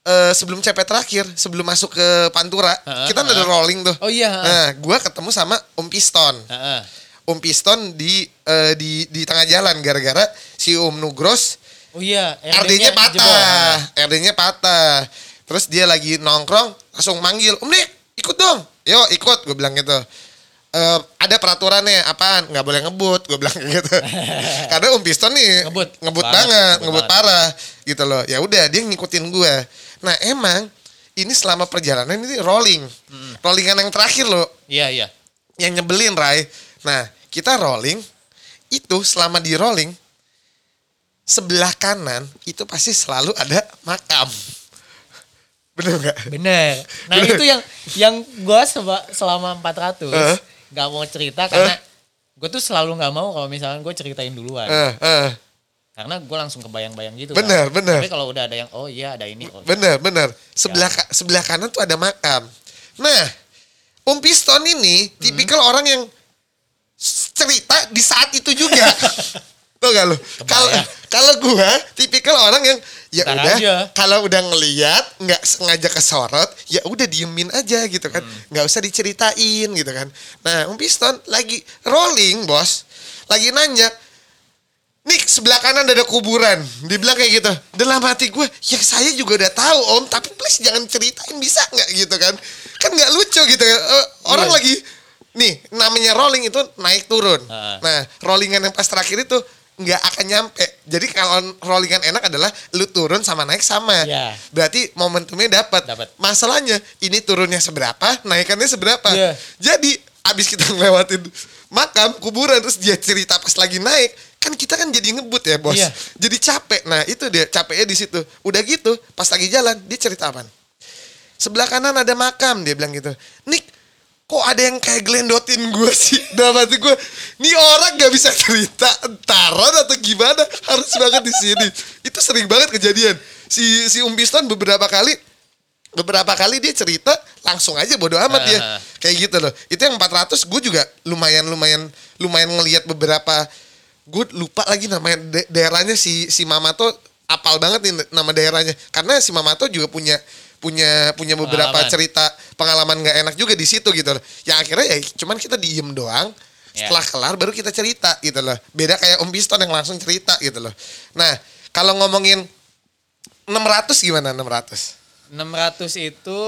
Eh, sebelum CP terakhir, sebelum masuk ke Pantura, Heeh, kita udah rolling tuh. Oh iya. Nah, gue ketemu sama Om Piston. Heeh. Om Piston di eh, di di tengah jalan gara-gara si Om Nugros Oh iya, RD-nya jebol. patah, RD-nya patah. Terus dia lagi nongkrong, langsung manggil, Om Dik, ikut dong. Yo ikut, gue bilang gitu. Eh, ada peraturannya, apaan? Nggak boleh ngebut, gue bilang gitu. Karena Om Piston nih Ngebut. ngebut Banget, banget, ngebut ngebut banget. parah, gitu loh. Ya udah, dia ngikutin gue. Nah emang ini selama perjalanan ini rolling, Hmm. rollingan yang terakhir loh, Iya, iya. yang nyebelin Ray. Nah, kita rolling itu selama di rolling sebelah kanan itu pasti selalu ada makam. Bener nggak? Bener. Nah, itu yang yang seba- selama 400 Eh. nggak mau cerita karena gue tuh selalu nggak mau kalau misalnya gue ceritain duluan. Eh, eh, Karena gue langsung kebayang-bayang gitu. Bener, kan. bener. Tapi kalau udah ada yang oh iya ada ini. Oh, bener, bener. Sebelah ka- sebelah kanan tuh ada makam. Nah, Om Piston ini tipikal orang yang cerita di saat itu juga. Tuh gak lu? Kalau kalau gua tipikal orang yang ya Ntar udah kalau udah ngeliat nggak sengaja kesorot ya udah diemin aja gitu kan. Nggak usah diceritain gitu kan. Nah Om Piston lagi rolling bos. Lagi nanya Nih sebelah kanan ada kuburan. Dia bilang kayak gitu. Dalam hati gue Ya saya juga udah tahu om Tapi please jangan ceritain bisa nggak? Gitu kan. Kan nggak lucu gitu kan. Eh, Orang Iya. lagi Nih namanya rolling itu naik turun. Heeh. Nah rollingan yang pas terakhir itu nggak akan nyampe. Jadi kalau rollingan enak adalah Lu turun sama naik sama. Iya. Berarti momentumnya dapat. Masalahnya Ini turunnya seberapa Naikannya seberapa. Iya. Jadi abis kita ngelewatin makam kuburan terus dia cerita pas lagi naik kan kita kan jadi ngebut ya bos. Iya. jadi capek. Nah itu dia capeknya di situ. Udah gitu pas lagi jalan dia cerita apa? Sebelah kanan ada makam dia bilang gitu. Nick kok ada yang kayak gelendotin gue sih? Dalam hati gue nih orang gak bisa cerita entaran atau gimana? Harus banget di sini. Itu sering banget kejadian. Si si Um Piston beberapa kali beberapa kali dia cerita langsung aja bodo amat dia Ah. kayak gitu loh. Itu yang 400 gue juga lumayan lumayan lumayan ngelihat beberapa gue lupa lagi namanya da- daerahnya si si Mamato apal banget nih nama daerahnya. Karena si Mamato juga punya punya punya beberapa Pengalaman. cerita pengalaman nggak enak juga di situ gitu loh yang akhirnya ya cuman kita diem doang Ya. setelah kelar baru kita cerita gitu loh beda kayak Om Piston yang langsung cerita gitu loh nah kalau ngomongin 600 gimana 600 600 itu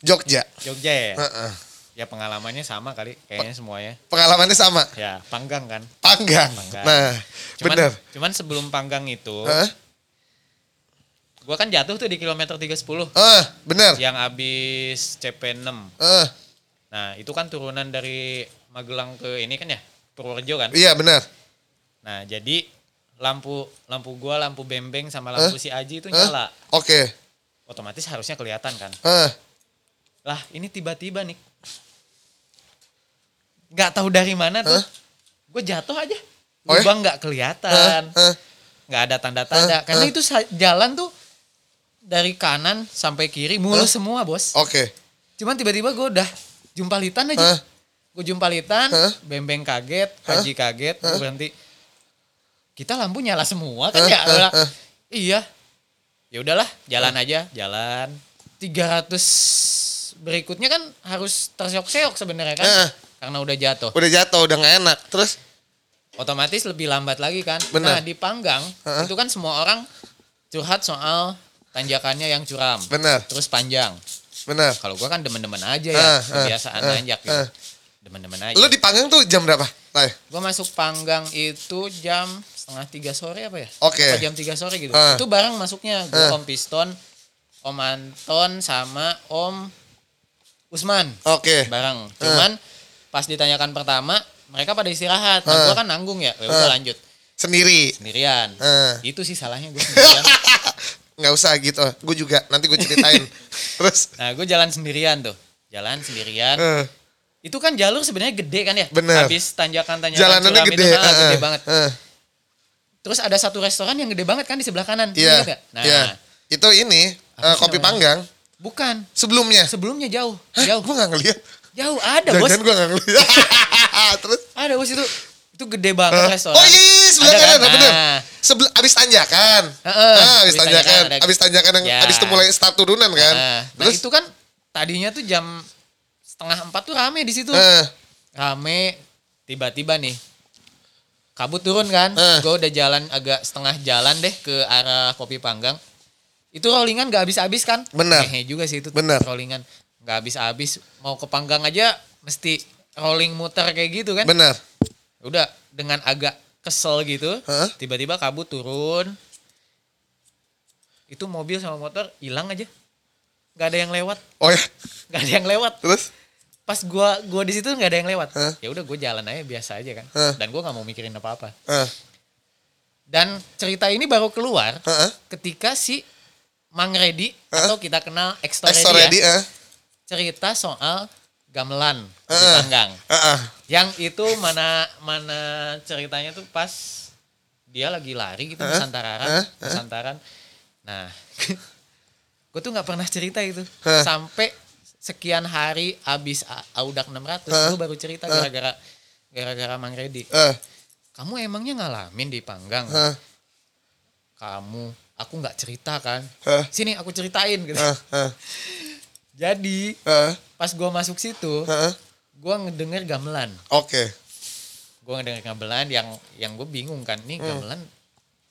Jogja Jogja ya. Heeh. Ya pengalamannya sama kali, kayaknya semuanya. Pengalamannya sama. Ya panggang kan. Panggang. Panggang. Nah, Cuman, bener. Cuman sebelum panggang itu, Hah? Gua kan jatuh tuh di kilometer 310 Eh, bener. yang habis CP6. Eh, Nah, itu kan turunan dari Magelang ke ini kan ya, Purworejo kan. iya bener. Nah, jadi lampu lampu gua, lampu bembeng sama lampu si Aji itu Eh, nyala. Oke. Otomatis harusnya kelihatan kan. Eh, Lah, ini tiba-tiba nih. Nggak tahu dari mana tuh. Hah? Gue jatuh aja. Oh ya? Lubang eh, kelihatan. eh. nggak ada tanda-tanda. Hah? Karena itu jalan tuh dari kanan sampai kiri mulus semua, Bos. Oke. Cuman tiba-tiba gue udah jumpalitan aja. Gue jumpalitan, Hah? bembeng kaget, Hah? haji kaget, gue berhenti. Kita lampu nyala semua kan Hah? ya? Hah? Iya. Ya udahlah, jalan aja, jalan. 300 berikutnya kan harus terseok-seok sebenarnya kan. Hah? Karena udah jatuh. Udah jatuh, udah nggak enak. Terus? Otomatis lebih lambat lagi kan. Bener. Nah, di Panggang Hah? itu kan semua orang curhat soal tanjakannya yang curam. Bener, Terus panjang. bener. Kalau gua kan demen-demen aja ya, Ah, ah, kebiasaan ah, nanjak gitu. ah. Demen-demen aja. Lu di panggang tuh jam berapa? Tay? Gua masuk Panggang itu jam setengah tiga sore apa ya? Oke. Apa jam tiga sore gitu. Ah. Itu bareng masuknya. Gua Ah. Om Piston, Om Anton sama Om Usman Oke. bareng. Cuman pas ditanyakan pertama mereka pada istirahat. Nah, Ah. gua kan nanggung ya. Ya udah Ah. lanjut Sendiri. sendirian. Itu sih salahnya gue sendirian. nggak usah gitu. Gue juga. Nanti gue ceritain. Terus? nah, gue jalan sendirian tuh. Jalan sendirian. eh, Itu kan jalur sebenarnya gede kan ya? Bener. Habis tanjakan-tanjakan jalanannya curam gede. itu, gede eh, banget. eh. Terus ada satu restoran yang gede banget kan di sebelah kanan. Iya. Nggak? Nah, Iya. Itu ini sih kopi namanya? panggang bukan. sebelumnya. Sebelumnya jauh. Hah? Jauh. Gue nggak ngeliat. Jauh ada, Bos. Jangan gue nggak ngeliat. Terus? Ada, Bos itu. Itu gede banget Hah? restoran. Oh iya, sebelah Ada kanan, kan? bener. Nah. Sebelum abis tanjakan. Heeh, ah, abis abis tanjakan, tanjakan ada- abis tanjakan yang Ya. abis itu mulai start turunan kan. Nah, nah, Terus? itu kan tadinya tuh jam setengah empat tuh rame di situ. eh, Rame. Tiba-tiba nih. Kabut turun kan. Eh. Gue udah jalan agak setengah jalan deh ke arah kopi panggang. Itu rollingan gak habis-habis kan? Bener. Hehe juga sih itu Bener. rollingan. Gak habis-habis. Mau ke panggang aja mesti rolling muter kayak gitu kan. bener. Udah dengan agak kesel gitu. Tiba-tiba kabut turun. Itu mobil sama motor hilang aja. Gak ada yang lewat. Oh ya, Gak ada yang lewat. terus? Pas gua gua di situ nggak ada yang lewat. Ya udah gue jalan aja biasa aja kan. Hah? Dan gua nggak mau mikirin apa-apa. Eh, Dan cerita ini baru keluar eh. ketika si Mang Redi Hah? atau kita kenal Extra Redi ya, eh. cerita soal gamelan di Heeh. Panggang. Eh, eh. Yang itu mana mana ceritanya tuh pas dia lagi lari gitu Hah? Nusantararan, Hah? Hah? Nusantararan. Nah, gue tuh nggak pernah cerita itu Hah? sampai sekian hari abis Audak 600 Hah? gue baru cerita gara-gara gara-gara Mang Redi. Eh, Kamu emangnya ngalamin di Panggang? eh, Kamu, aku nggak cerita kan? Hah? Sini aku ceritain gitu. eh, eh, Jadi eh, pas gua masuk situ, eh. gua ngedenger gamelan. Oke. Gua ngedenger gamelan yang yang gue bingung kan, nih gamelan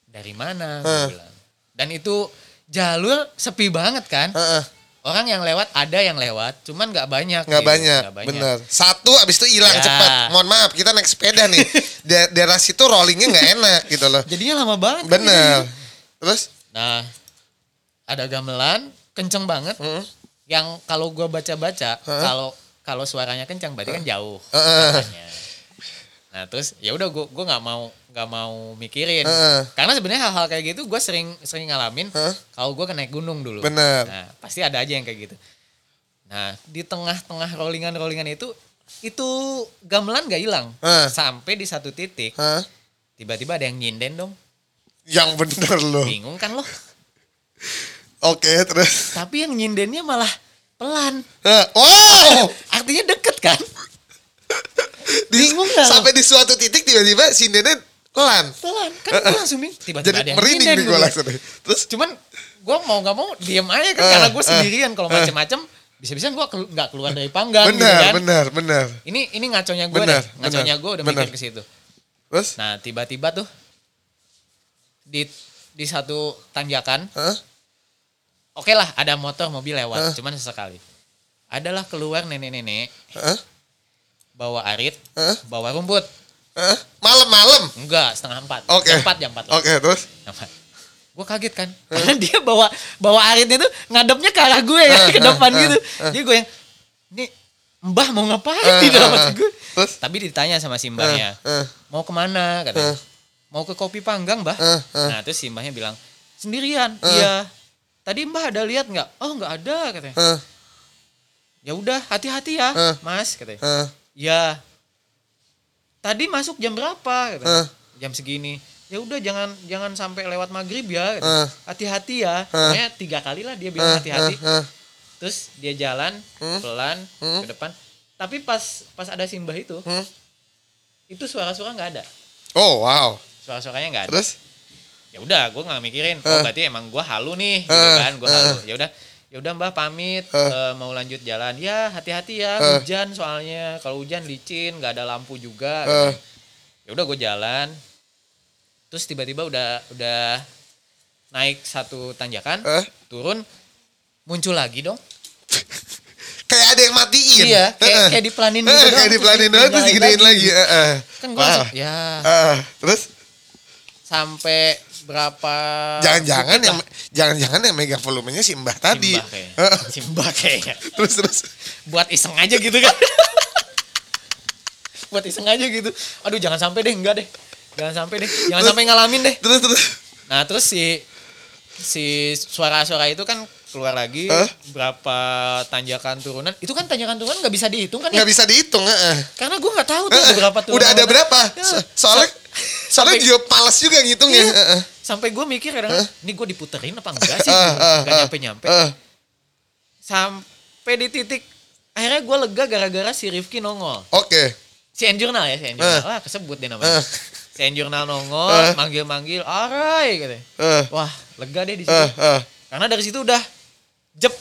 dari mana? Hmm. bilang. Dan itu jalur sepi banget kan? Eh. Orang yang lewat ada yang lewat, cuman nggak banyak. Nggak gitu. banyak, banyak. bener. Satu abis itu hilang Ya. cepat. Mohon maaf, kita naik sepeda nih. Da- daerah situ rollingnya nggak enak gitu loh. Jadinya lama banget. kan Bener. gitu. Terus? Nah, ada gamelan kenceng banget. Mm. Yang kalau gua baca-baca, kalau kalau suaranya kencang berarti kan jauh. Nah terus ya udah gua gua nggak mau nggak mau mikirin. Karena sebenarnya hal-hal kayak gitu gue sering sering ngalamin. Kalau gue naik gunung dulu. Bener. Nah pasti ada aja yang kayak gitu. Nah di tengah-tengah rollingan-rollingan itu itu gamelan gak hilang. Hah? Sampai di satu titik Hah? tiba-tiba ada yang nyinden dong. Yang bener loh. Bingung kan lo? Oke, terus. Tapi yang nyindennya malah pelan. Hah? Wow! Artinya deket kan? Di- Bingung lo? Sampai di suatu titik tiba-tiba si Nenen pelan. Pelan. Kan gue langsung bingung. Tiba-tiba Jadi ada yang merinding nih gue langsung. Terus cuman gue mau nggak mau diem aja kan Eh, karena gue sendirian kalau eh. macem-macem bisa-bisa gue nggak keluar dari panggang gitu bener, kan bener, bener. ini ini ngaconya gue deh ngaconya gue udah bener. mikir ke situ Terus? nah tiba-tiba tuh di di satu tanjakan Hah? Oke lah ada motor mobil lewat Eh. cuman sesekali adalah keluar nenek-nenek Hah? bawa arit, Hah? bawa rumput. Hah? Malam-malam. Enggak, setengah empat. Oke. Jam empat, jam empat. Oke, terus? Gue kaget kan. Karena dia bawa bawa aritnya tuh ngadepnya ke arah gue ya, Eh, ke depan eh, gitu. eh. Jadi gue yang, ini mbah mau ngapain Eh, di dalam eh. gue. Terus? Tapi ditanya sama si mbahnya, Eh, eh. mau ke mana katanya. Eh. Mau ke kopi panggang mbah. Eh, eh. Nah terus si mbahnya bilang, sendirian. Eh. Iya. Tadi mbah ada lihat nggak? Oh nggak ada katanya. Ya udah hati-hati ya Eh. mas katanya. Hah? Ya. Tadi masuk jam berapa? Kata. Eh. Jam segini. Ya udah jangan jangan sampai lewat maghrib ya. kata. Eh. Hati-hati ya. Pokoknya tiga kali lah dia bilang hati-hati. Hah? Hah? Terus dia jalan Hmm. pelan Hmm. ke depan. Tapi pas pas ada simbah itu, Hmm? itu suara-suara nggak ada. Oh, wow. Suara-suaranya nggak ada. Terus? Ya udah, gue nggak mikirin. Oh Eh. berarti emang gue halu nih, gitu Eh. kan? Gue halu. Ya udah, ya udah mbah pamit Eh. eh, mau lanjut jalan. Ya hati-hati ya, Eh. hujan soalnya. Kalau hujan licin, nggak ada lampu juga. Eh. ya udah gue jalan terus tiba-tiba udah udah naik satu tanjakan Eh? turun muncul lagi dong Kayak ada yang matiin. iya kayak Heeh. kayak dipelanin gitu doang Kayak terus dipelanin doang terus digedein lagi. Heeh. kan gue langsung ya Heeh. Terus? sampai berapa Jangan-jangan yang jangan-jangan yang megang volumenya si Mbah tadi. Simbah kayaknya Terus terus. buat iseng aja gitu kan. Buat iseng aja gitu. Aduh jangan sampai deh enggak deh. Jangan sampai deh. Jangan sampai ngalamin deh. Terus terus. Nah terus si si suara-suara itu kan keluar lagi Hah? berapa tanjakan turunan itu kan tanjakan turunan nggak bisa dihitung kan ya Nggak bisa dihitung, heeh. karena gue nggak tahu tuh Heeh. berapa turunan Udah ada berapa? Ya. So- Soalnya soalnya Sampai- dia males juga ngitungnya. Iya. Heeh. sampai gue mikir kadang ini gue diputerin apa enggak sih Heeh, heeh, nggak nyampe nyampe Heeh. sampai di titik akhirnya gue lega gara-gara si Rifki nongol Oke. si Enjurnal ya si Enjurnal Eh. wah kesebut deh namanya Eh. si Enjurnal nongol manggil-manggil arai gitu Eh. wah lega deh di situ Eh, eh. karena dari situ udah jep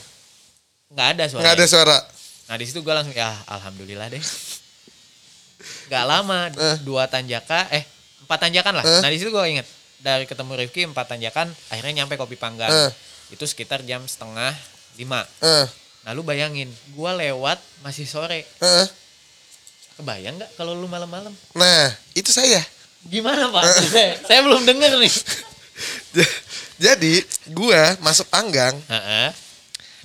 nggak ada suara Nggak ada suara. Nah di situ gue langsung ya alhamdulillah deh. Gak lama Eh. dua tanjaka eh empat tanjakan lah. Eh. Nah di situ gue inget dari ketemu Rifki empat tanjakan akhirnya nyampe kopi panggang. Eh. Itu sekitar jam setengah lima. Eh. Nah lu bayangin gue lewat masih sore. eh. Kebayang nggak kalau lu malam-malam? Nah, itu saya. Gimana pak? saya, saya belum denger nih. Jadi, gua masuk Panggang. Heeh.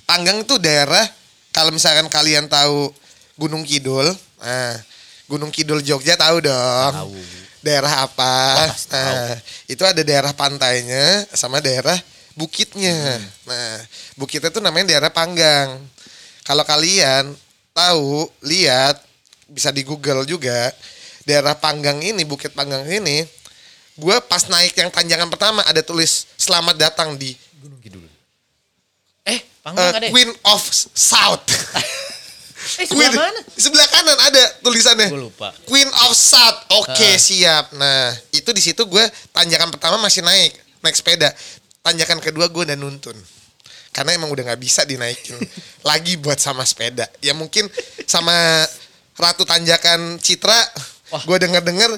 Panggang itu daerah kalau misalkan kalian tahu Gunung Kidul, nah, Gunung Kidul Jogja tahu dong. Tahu. Daerah apa? Wah. Nah, itu ada daerah pantainya sama daerah bukitnya. Hmm. Nah, bukitnya itu namanya daerah Panggang. Kalau kalian tahu, lihat bisa di Google juga daerah Panggang ini, Bukit Panggang ini, gua pas naik yang tanjakan pertama ada tulis selamat datang di Gunung Kidul. Ya? Queen of South. Eh sebelah mana? Sebelah kanan ada tulisannya. Gue lupa. Queen of South. Oke, Ah. siap. Nah, itu di situ gue tanjakan pertama masih naik, naik sepeda. Tanjakan kedua gue udah nuntun. Karena emang udah nggak bisa dinaikin lagi buat sama sepeda. Ya mungkin sama Ratu Tanjakan Citra, gue denger-denger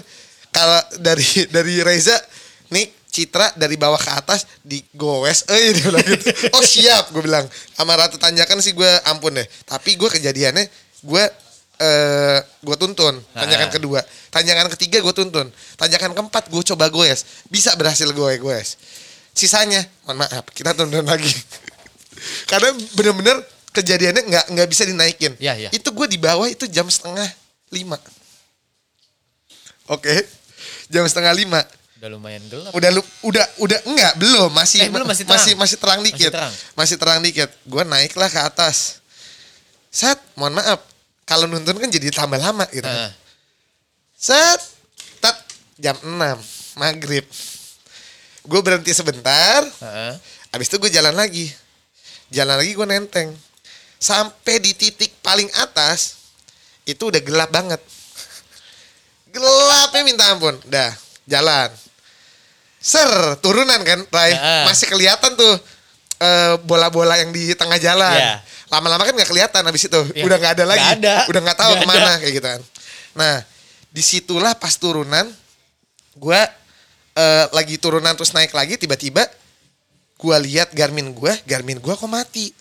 kalau dari dari Reza, nih Citra dari bawah ke atas digowes, eh dia bilang gitu. Oh siap, gue bilang. Sama Ratu Tanjakan sih gue ampun deh. Tapi gue kejadiannya gue eh gue tuntun tanjakan Ah. kedua tanjakan ketiga gue tuntun tanjakan keempat gue coba goes bisa berhasil gue goes sisanya mohon maaf kita tuntun lagi karena bener-bener kejadiannya nggak nggak bisa dinaikin Iya, iya. itu gue di bawah itu jam setengah lima oke jam setengah lima Udah lumayan gelap. udah lu udah udah enggak belum masih Eh, belum, masih terang. masih masih terang dikit terang. masih terang dikit gue naiklah ke atas set mohon maaf kalau nuntun kan jadi tambah lama gitu. Heeh. set tat jam 6 maghrib gue berhenti sebentar Heeh. habis itu gue jalan lagi jalan lagi gue nenteng sampai di titik paling atas itu udah gelap banget gelapnya minta ampun dah jalan ser turunan kan Ray Heeh. masih kelihatan tuh eh, bola-bola yang di tengah jalan Iya. lama-lama kan nggak kelihatan habis itu Iya. udah nggak ada lagi Nggak ada. udah nggak tahu Nggak ke mana ada. kayak gitu kan nah di situlah pas turunan gue eh, lagi turunan terus naik lagi tiba-tiba gue lihat Garmin gue Garmin gue kok mati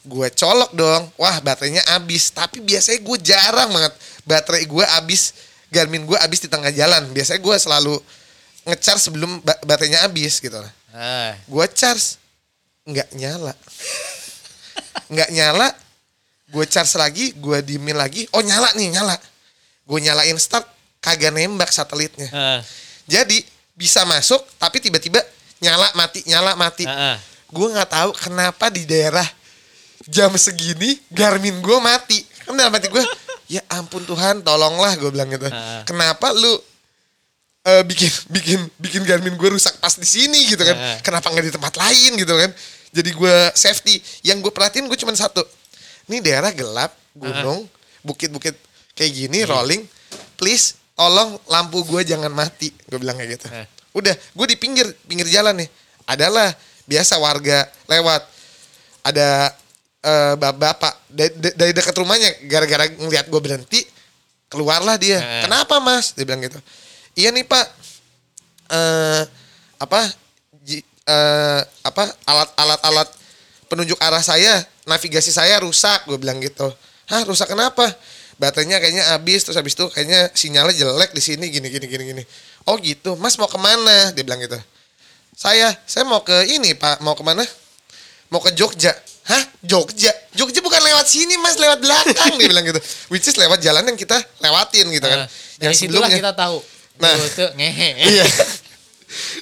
gue colok dong wah baterainya habis tapi biasanya gue jarang banget baterai gue habis Garmin gue habis di tengah jalan biasanya gue selalu ngecharge sebelum ba- baterainya habis gitu. Ah, gue charge nggak nyala. Nggak nyala gue charge lagi gue dimin lagi oh nyala nih nyala. Gue nyalain start kagak nembak satelitnya. Ah, jadi bisa masuk tapi tiba-tiba nyala mati nyala mati. Ah, ah. gue nggak tahu kenapa di daerah jam segini Garmin gue mati. Dalam hati gue ya ampun Tuhan tolonglah gue bilang gitu. Ah. kenapa lu eh, bikin bikin bikin Garmin gue rusak pas di sini gitu kan. Ah. kenapa nggak di tempat lain gitu kan. Jadi gue safety. Yang gue perhatiin gue cuma satu. Ini daerah gelap gunung bukit-bukit kayak gini rolling. Please tolong lampu gue jangan mati. Gue bilang kayak gitu. Ah. udah gue di pinggir pinggir jalan nih. Adalah biasa warga lewat. Ada eh, bapak dari, dari dekat rumahnya gara-gara ngeliat gue berhenti keluarlah dia. Eh. kenapa mas? Dia bilang gitu iya nih pak. Eh apa? Eh, apa? Alat-alat alat penunjuk arah saya navigasi saya rusak gue bilang gitu. Hah rusak kenapa? Baterainya kayaknya habis terus habis itu kayaknya sinyalnya jelek di sini gini gini gini gini. Oh gitu. Mas mau ke mana? Dia bilang gitu. Saya saya mau ke ini pak. Mau ke mana? Mau ke Jogja. Hah? Jogja? Jogja bukan lewat sini mas. Lewat belakang dia bilang gitu. Which is lewat jalan yang kita lewatin gitu kan. Ah, dari situlah kita tahu. Nah. Nah, tuh ngehe. iya.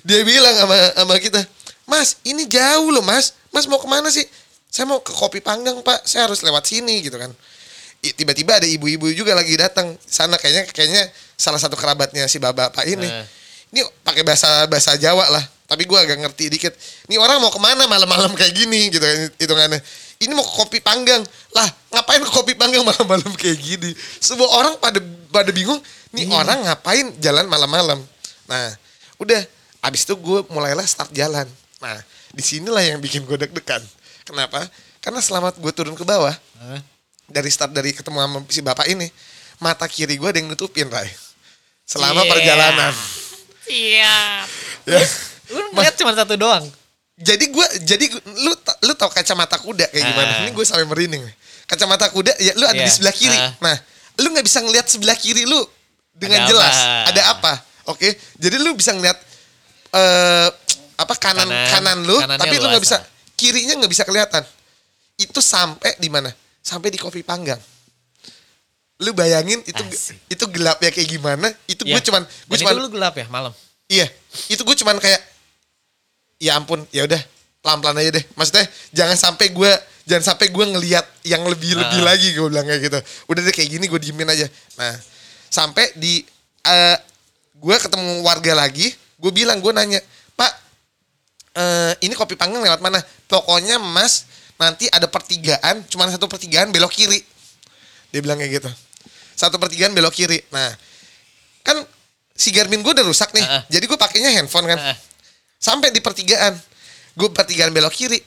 Dia bilang sama sama kita mas ini jauh loh mas. Mas mau ke mana sih? Saya mau ke kopi panggang pak. Saya harus lewat sini gitu kan. Tiba-tiba ada ibu-ibu juga lagi datang. Sana kayaknya kayaknya salah satu kerabatnya si bapak ini. Eh. ini pakai bahasa bahasa Jawa lah. Tapi gua agak ngerti dikit. Ini orang mau ke mana malam-malam kayak gini? gitu kan hitungannya. Ini mau ke kopi panggang. Lah ngapain ke kopi panggang malam-malam kayak gini? Semua orang pada pada bingung nih orang ngapain jalan malam-malam nah udah abis itu gue mulailah start jalan nah di sinilah yang bikin gue deg-degan kenapa karena selamat gue turun ke bawah Hah? dari start dari ketemu sama si bapak ini mata kiri gue ada yang nutupin Ray selama Yeah. perjalanan Siap. ya. Lu ngeliat cuma satu doang. jadi gue jadi gua- lu lu tau kacamata kuda kayak gimana Ah. ini gue sampai merinding kacamata kuda ya lu ada di Iya. sebelah kiri Ah. nah lu nggak bisa ngelihat sebelah kiri lu dengan Ada jelas apa? ada apa oke jadi lu bisa ngeliat eh apa kanan Kanan. kanan, lu tapi lu nggak bisa kirinya nggak bisa kelihatan itu sampai di mana sampai di kopi panggang lu bayangin itu Asik. itu gelapnya kayak gimana itu gue Iya. cuman gue cuman itu lu gelap ya malam. Iya, itu gue cuman kayak ya ampun, ya udah pelan-pelan aja deh. Maksudnya jangan sampai gue jangan sampai gue ngelihat yang lebih-lebih Ah. lagi gue bilang kayak gitu. Udah deh kayak gini gue diemin aja. Nah, sampai di eh gue ketemu warga lagi, gue bilang gue nanya, "Pak, eh ini kopi panggang lewat mana?" Pokoknya Mas nanti ada pertigaan, cuma satu pertigaan belok kiri. Dia bilang kayak gitu. Satu pertigaan belok kiri. Nah, kan si Garmin gue udah rusak nih. Heeh. Jadi gue pakainya handphone kan. Heeh. Sampai di pertigaan. Gue pertigaan belok kiri.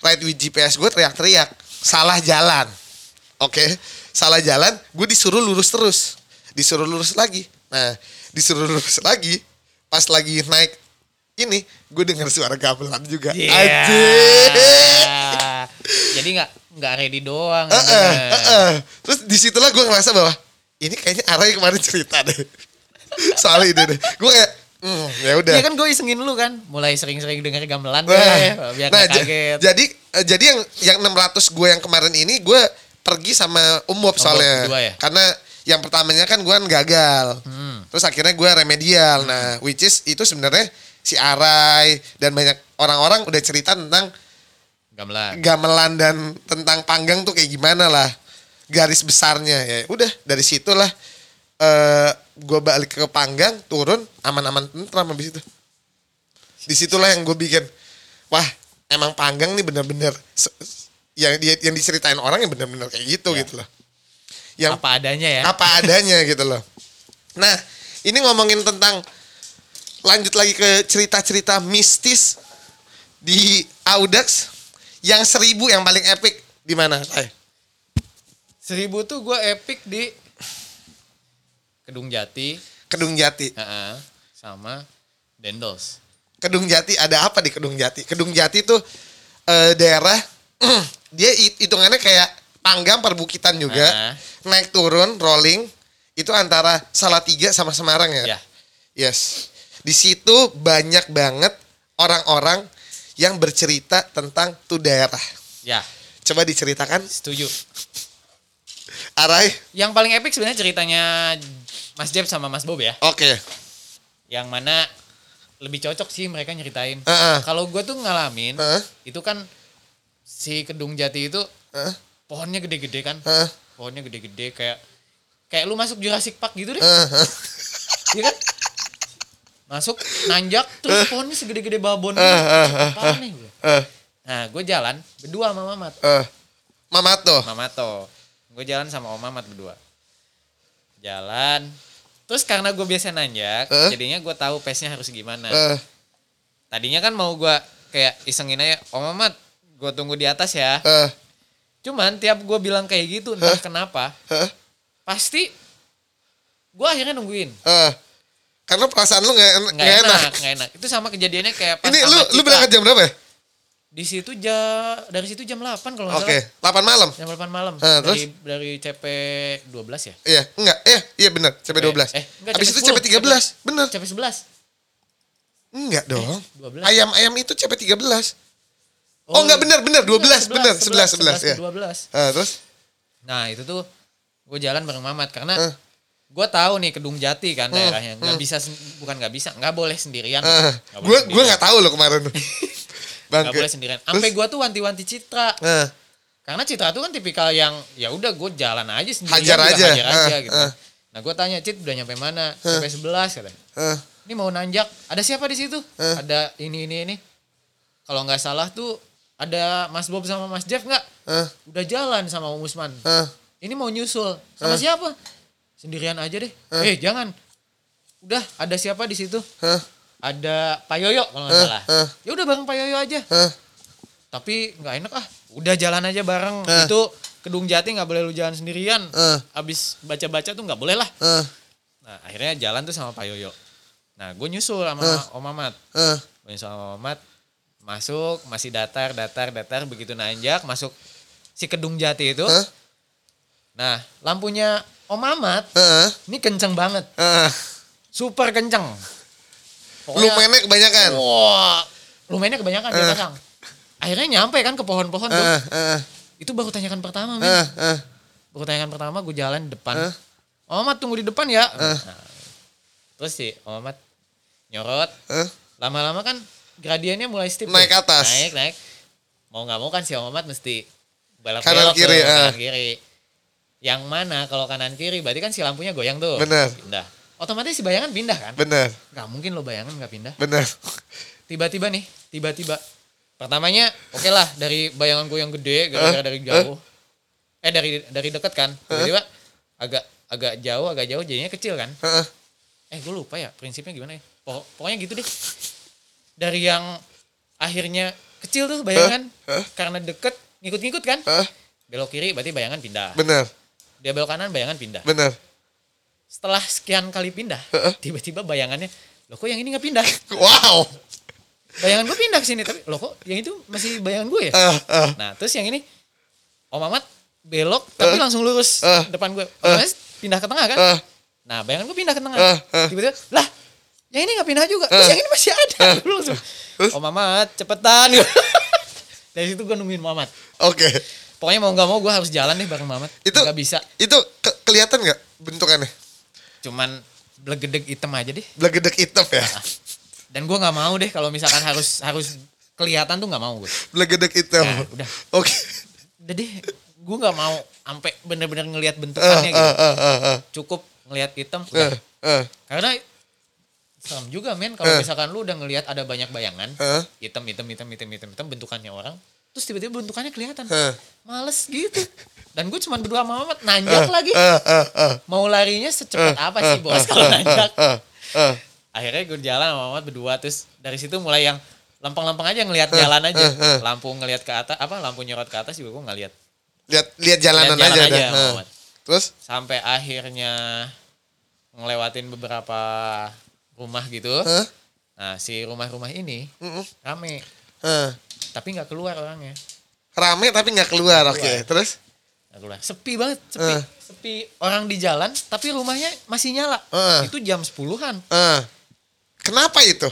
Right with GPS gue teriak-teriak. Salah jalan. Oke. Salah jalan. Gue disuruh lurus terus. Disuruh lurus lagi. Nah. Disuruh lurus lagi. Pas lagi naik. Ini. Gue dengar suara gamelan juga. Anjir. Jadi nggak nggak ready doang. Heeh, anjingnya. heeh. Terus di situlah gue ngerasa bahwa. Ini kayaknya arah yang kemarin cerita deh. Soal ini deh. Gue kayak. Hmm, ya udah. Iya kan gue isengin lu kan, mulai sering-sering denger gamelan deh, Nah, biar nah, kaget. jadi eh, jadi yang yang 600 gue yang kemarin ini gue pergi sama Umup soalnya. berdua ya? Karena yang pertamanya kan gue kan gagal. Hmm. Terus akhirnya gue remedial. Nah, which is itu sebenarnya si Arai dan banyak orang-orang udah cerita tentang Gamelan. gamelan dan tentang panggang tuh kayak gimana lah garis besarnya ya udah dari situlah eh gue balik ke panggang turun aman-aman tentram habis itu di situlah yang gue bikin wah emang panggang nih bener-bener yang dia yang diceritain orang yang bener-bener kayak gitu Ya. gitu loh yang Apa adanya ya. apa adanya gitu loh. Nah, ini ngomongin tentang lanjut lagi ke cerita-cerita mistis di Audax yang seribu yang paling epic di mana? Seribu tuh gue epic di Kedung Jati, Kedung Jati. heeh, sama Dendels. Kedung Jati ada apa di Kedung Jati? Kedung Jati tuh eh, daerah dia hit- hitungannya kayak panggang perbukitan juga. Ah. Naik turun rolling itu antara Salatiga sama Semarang ya. Ya. Yes. Di situ banyak banget orang-orang yang bercerita tentang tuh daerah. Ya, Coba diceritakan, setuju. Arai. Yang paling epic sebenarnya ceritanya Mas Jeb sama Mas Bob ya. Oke. Yang mana lebih cocok sih mereka nyeritain. Heeh. Kalau gue tuh ngalamin, Heeh. itu kan si Kedung Jati itu Heeh. pohonnya gede-gede kan. Heeh. Pohonnya gede-gede kayak kayak lu masuk Jurassic Park gitu deh. Heeh. Iya kan? Masuk nanjak terus pohonnya segede-gede babon. Apaan nih gue? Eh, Nah, gue jalan berdua sama Mamat. eh. Mamato. Mamato. Gue jalan sama Om Mamat berdua. Jalan. Terus karena gue biasa nanjak, Eh? jadinya gue tahu pace-nya harus gimana. Eh, Tadinya kan mau gue kayak isengin aja, Om Mamat, gue tunggu di atas ya. eh, Cuman tiap gue bilang kayak gitu, entah kenapa, eh, pasti gue akhirnya nungguin. eh. Karena perasaan lu gak, Nggak nggak enak, enak. enak. Itu sama kejadiannya kayak pas Ini sama lu lu Citra. berangkat jam berapa ya? Di situ jam dari situ jam 8 kalau nggak Oke, salah. 8 malam. Jam 8 malam. Eh, terus? dari dari CP 12 ya? Iya, enggak. Eh, iya benar, CP12. Eh, enggak, Habis itu CP10. CP13. Bener. CP 11. Enggak dong. 12. Ayam-ayam itu CP13. Oh, enggak benar, benar 12, benar 11 11 ya. 12. Eh, terus Nah, itu tuh gue jalan bareng Mamat karena Eh. gue tahu nih Kedung Jati kan Hmm, daerahnya. Nggak bisa sen- bukan nggak bisa, nggak boleh sendirian. eh Nggak gua sendirian. enggak tahu loh kemarin. Bang. Nggak boleh sendirian. Sampai gue tuh wanti-wanti Citra. Eh, Karena Citra tuh kan tipikal yang ya udah gue jalan aja sendirian Hajar aja. hajar aja Eh, gitu. eh. Nah gue tanya Cit udah nyampe mana? Sampai 11 katanya. eh, Ini mau nanjak. Ada siapa di situ? Eh. Ada ini ini ini. Kalau nggak salah tuh ada Mas Bob sama Mas Jeff nggak? eh, Udah jalan sama Om Usman. eh. Ini mau nyusul sama siapa? Sendirian aja deh. Eh jangan. Udah ada siapa di situ? eh, Ada Pak Yoyo kalau nggak Eh, salah. eh. Ya udah bareng Pak Yoyo aja. eh. Tapi nggak enak ah. Udah jalan aja bareng. Eh. Itu Kedung Jati nggak boleh lu jalan sendirian. Eh. Abis baca-baca tuh nggak boleh lah. eh, Nah akhirnya jalan tuh sama Pak Yoyo. Nah gue nyusul sama Om Mamat. eh. Gue nyusul sama Om Mamat. Masuk masih datar datar datar begitu nanjak masuk si Kedung Jati itu. Eh. Nah lampunya Om Mamat eh, ini kenceng banget. eh. Super kenceng. Lu mainnya kebanyakan. Wah, lumayannya kebanyakan dia Eh. pasang. Akhirnya nyampe kan ke pohon-pohon tuh. Eh, eh, Itu baru tanyakan pertama, men. eh, eh. Baru tanyakan pertama gue jalan di depan. Eh. Om Mamat tunggu di depan ya. Nah, terus sih Om Mamat nyorot. Eh. Lama-lama kan gradiennya mulai steep. Naik tuh. ke atas. Naik, naik. Mau nggak mau kan si Om Mamat mesti balap Kanan belok kiri, tuh, kanan kiri. Yang mana kalau kanan kiri berarti kan si lampunya goyang tuh. Bener. Pindah. Otomatis si bayangan pindah kan? Bener, Gak mungkin lo bayangan nggak pindah. bener. Tiba-tiba nih, tiba-tiba. Pertamanya oke lah dari bayangan gue yang gede gara-gara dari jauh. Eh dari dari dekat kan. Tiba-tiba agak agak jauh, agak jauh jadinya kecil kan. Eh, Eh gue lupa ya prinsipnya gimana ya. Pokok- pokoknya gitu deh. Dari yang akhirnya kecil tuh bayangan karena deket ngikut-ngikut kan. eh, Belok kiri berarti bayangan pindah. bener, Dia belok kanan bayangan pindah. bener. Setelah sekian kali pindah, tiba-tiba bayangannya, loh kok yang ini nggak pindah? Wow. Bayangan gue pindah ke sini tapi loh kok yang itu masih bayangan gue ya? Eh, eh, Nah, terus yang ini Om Mamat belok tapi Eh. langsung lurus Eh. depan gue. Otomatis pindah ke tengah kan? eh. Nah, bayangan gue pindah ke tengah. Eh, eh. Tiba-tiba, lah, yang ini nggak pindah juga. Terus yang ini masih ada. Gue langsung, Om Mamat, cepetan. Dari situ gue nungguin Mamat. Oke. Pokoknya mau nggak mau gue harus jalan deh bareng Mamat. Itu nggak bisa. Itu ke- kelihatan nggak bentukannya? Cuman blegedeg hitam aja deh. Belegedek hitam ya. Dan gue nggak mau deh kalau misalkan harus harus kelihatan tuh nggak mau gue. Belegedek hitam. Nah, udah. Oke. Udah deh, gue nggak mau sampai bener-bener ngelihat Eh, bentukannya gitu. eh, eh, eh, eh. Cukup ngelihat hitam. Eh, udah. eh, Karena serem juga men kalau Eh. misalkan lu udah ngelihat ada banyak bayangan eh, hitam hitam hitam hitam hitam hitam bentukannya orang terus tiba-tiba bentukannya kelihatan. Eh, males gitu. Dan gue cuma berdua sama Mamat nanjak lagi. Eh, eh, eh, mau larinya secepat apa sih bos eh, kalau nanjak? eh, eh. akhirnya gue jalan sama Mamat berdua terus dari situ mulai yang lempeng-lempeng aja ngelihat jalan aja. eh, eh. lampu ngelihat ke atas apa lampu nyorot ke atas juga gue nggak lihat Lihat lihat jalanan Lihat jalan aja, aja. Muhammad. Terus? sampai akhirnya ngelewatin beberapa rumah gitu. Eh, nah si rumah-rumah ini mm, rame. Eh. Tapi nggak keluar orangnya rame tapi nggak keluar oke Keluar. terus Nggak keluar. Sepi banget, sepi. Eh. Sepi orang di jalan tapi rumahnya masih nyala. Eh. Itu jam 10-an. Eh, kenapa itu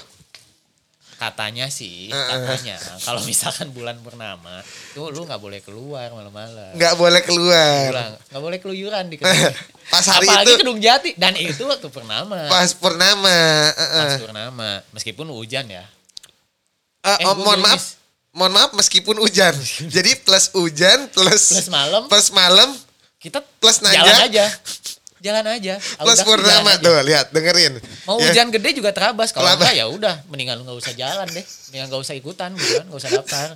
Katanya sih, eh. katanya kalau misalkan bulan purnama, tuh lu nggak boleh keluar malam-malam. nggak boleh keluar. Nggak boleh keluyuran di kedung. Pas hari Apalagi itu- kedung jati dan itu waktu purnama. pas purnama eh, eh. Pas purnama, meskipun hujan ya. Eh, Eh, oh, mohon maaf. Mohon maaf meskipun hujan jadi plus hujan plus Plus malam. plus malam Kita Plus jalan najak. aja. Jalan aja. plus purnama tuh lihat dengerin Mau Ya. hujan gede juga terabas. Kalau enggak ya udah, mendingan lu nggak usah jalan deh. Mendingan nggak usah ikutan gitu kan, nggak usah daftar.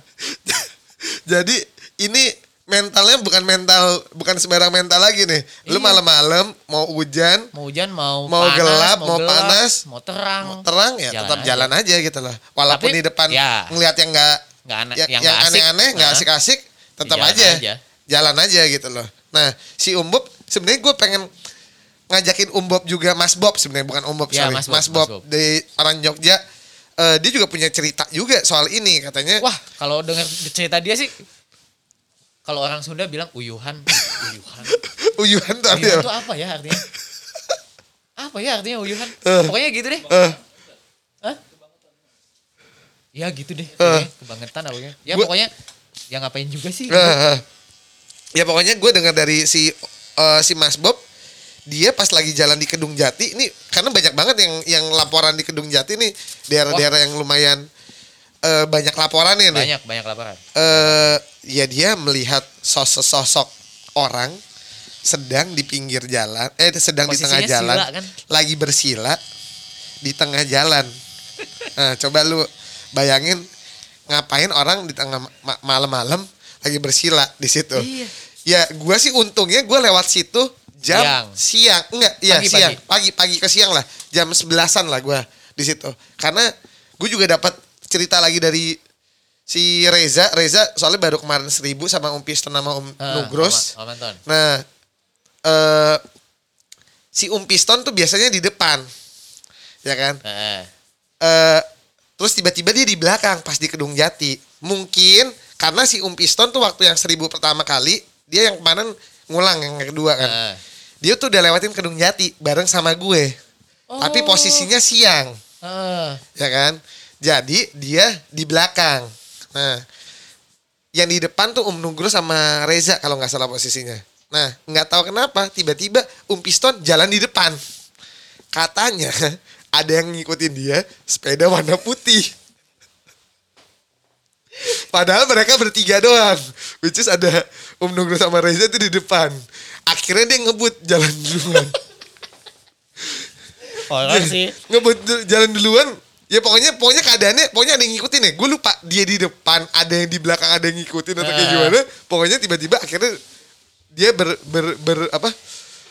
Jadi ini mentalnya bukan mental bukan sembarang mental lagi nih. Lu Iya. malam-malam mau hujan, Mau hujan, mau Mau panas, gelap, mau gelap, panas, mau terang. mau terang ya Jalan tetap aja. jalan aja gitu loh. Walaupun Tapi, di depan ya. ngelihat yang enggak Nggak aneh, yang, yang yang aneh-aneh, nggak asik-asik, tetap Jalan aja. aja. Jalan aja gitu loh. Nah, si Om Bob sebenarnya gue pengen ngajakin Om Bob juga Mas Bob sebenarnya bukan Om Bob Ya, sorry. Mas Mas Bob, Bob, Mas Bob. di orang Jogja eh, dia juga punya cerita juga soal ini katanya. Wah, kalau dengar cerita dia sih kalau orang Sunda bilang uyuhan, uyuhan. Uyuhan tuh Uyuhan artinya tuh apa ya artinya? Apa ya artinya uyuhan? Eh. Pokoknya gitu deh. Eh, Hah? Ya gitu deh. Eh. pokoknya kebangetan apa ya. Gua- pokoknya ya ngapain juga sih. Eh, eh. ya pokoknya gue dengar dari si eh, si Mas Bob dia pas lagi jalan di Kedung Jati ini karena banyak banget yang yang laporan di Kedung Jati nih daerah-daerah yang lumayan eh, banyak laporannya nih. Banyak banyak laporan. eh ya dia melihat sosok-sosok orang sedang di pinggir jalan, eh sedang di Posisinya tengah jalan, sila kan? lagi bersila di tengah jalan. Nah, coba lu bayangin ngapain orang di tengah ma- malam-malam lagi bersila di situ. Iya. Ya, gua sih untungnya gua lewat situ jam Siang. siang, enggak, iya Pagi, siang, pagi. pagi pagi ke siang lah, jam sebelasan lah gua di situ. Karena gue juga dapat cerita lagi dari si Reza, Reza soalnya baru kemarin seribu sama Om Piston sama Om Ah, Nugros. Om- Om Anton. Nah, eh si Um Piston tuh biasanya di depan, ya kan? Heeh. eh terus tiba-tiba dia di belakang pas di Kedung Jati. Mungkin karena si Um Piston tuh waktu yang seribu pertama kali, dia yang kemarin ngulang yang kedua kan. Heeh. Dia tuh udah lewatin Kedung Jati bareng sama gue. Tapi Oh. posisinya siang, Heeh. ya kan? Jadi dia di belakang. Nah, yang di depan tuh Um Nugro sama Reza kalau nggak salah posisinya. Nah, nggak tahu kenapa tiba-tiba Um Piston jalan di depan. Katanya ada yang ngikutin dia sepeda warna putih. Padahal mereka bertiga doang. Which is ada Um Nugro sama Reza itu di depan. Akhirnya dia ngebut jalan duluan. Orang sih. ngebut jalan duluan ya pokoknya pokoknya keadaannya pokoknya ada yang ngikutin ya gue lupa dia di depan ada yang di belakang ada yang ngikutin atau kayak Ah. gimana pokoknya tiba-tiba akhirnya dia ber, ber, ber- apa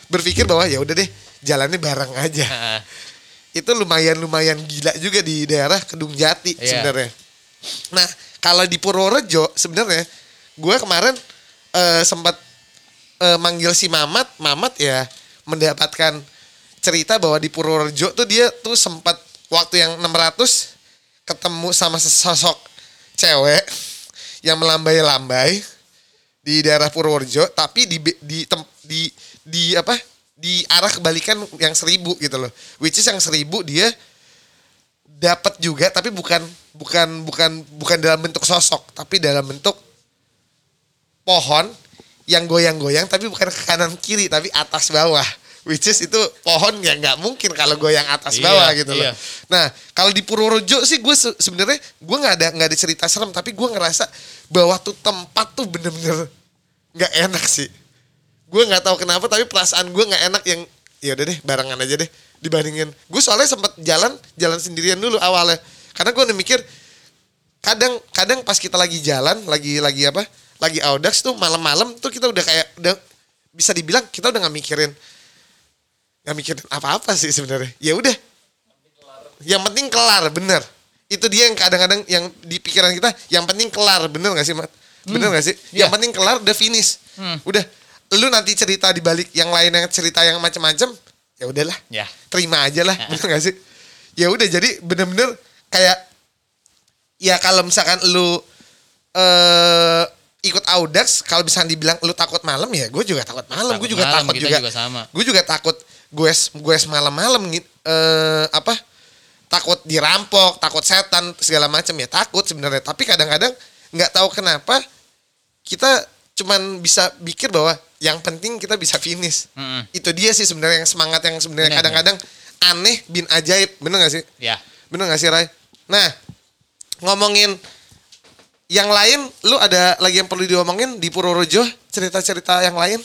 berpikir bahwa ya udah deh jalannya bareng aja Heeh. Itu lumayan lumayan gila juga di daerah Kedung Jati Iya. sebenarnya. Nah kalau di Purworejo sebenarnya gue kemarin eh, sempat eh, manggil si Mamat. Mamat ya mendapatkan cerita bahwa di Purworejo tuh dia tuh sempat waktu yang 600 ketemu sama sesosok cewek yang melambai-lambai di daerah Purworejo tapi di di tem- di di apa di arah kebalikan yang seribu gitu loh. Which is yang seribu dia dapat juga tapi bukan bukan bukan bukan dalam bentuk sosok tapi dalam bentuk pohon yang goyang-goyang tapi bukan ke kanan kiri tapi atas bawah. Which is itu pohon ya nggak mungkin kalau goyang atas Iya, bawah gitu loh. Iya. nah kalau di Purworejo sih gue se- sebenarnya gue nggak ada nggak ada cerita serem tapi gue ngerasa bahwa tuh tempat tuh bener-bener nggak enak sih gue nggak tahu kenapa tapi perasaan gue nggak enak yang ya udah deh barengan aja deh dibandingin. Gue soalnya sempat jalan jalan sendirian dulu awalnya. Karena gue udah mikir kadang kadang pas kita lagi jalan lagi lagi apa lagi audax tuh malam-malam tuh kita udah kayak udah bisa dibilang kita udah nggak mikirin nggak mikirin apa-apa sih sebenarnya. Ya udah. Yang penting kelar bener. Itu dia yang kadang-kadang yang di pikiran kita yang penting kelar. Bener gak sih mat? Bener gak sih? Iya. yang penting kelar udah finish. Hmm. udah lu nanti cerita di balik yang lain yang cerita yang macam-macam ya udahlah Ya. terima aja lah Ya. bener gak sih ya udah jadi bener-bener kayak ya kalau misalkan lu eh Audax kalau misalnya dibilang lu takut malam ya, gue juga takut malam, gue juga malam, takut juga. juga sama. Gue juga takut gue gue malam-malam gitu eh apa? Takut dirampok, takut setan segala macam ya takut sebenarnya. Tapi kadang-kadang nggak tahu kenapa kita cuman bisa pikir bahwa yang penting kita bisa finish. Mm-mm. Itu dia sih sebenarnya yang semangat yang sebenarnya Benar, kadang-kadang aneh bin ajaib, bener gak sih? Ya. Bener gak sih Ray? Nah, ngomongin yang lain, lu ada lagi yang perlu diomongin di Purworejo? Cerita-cerita yang lain?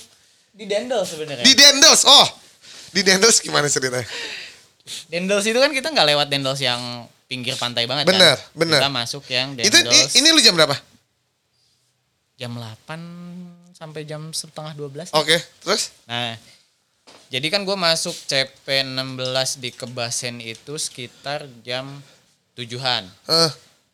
Di Dendels sebenarnya. Di Dendels, oh! Di Dendels gimana ceritanya? Dendels itu kan kita nggak lewat Dendels yang pinggir pantai banget Bener, kan. bener. Kita masuk yang Itu Dendels i- ini lu jam berapa? jam 8 sampai jam setengah 12. Oke, terus? Nah, jadi kan gue masuk CP16 di Kebasen itu sekitar jam tujuhan. Eh,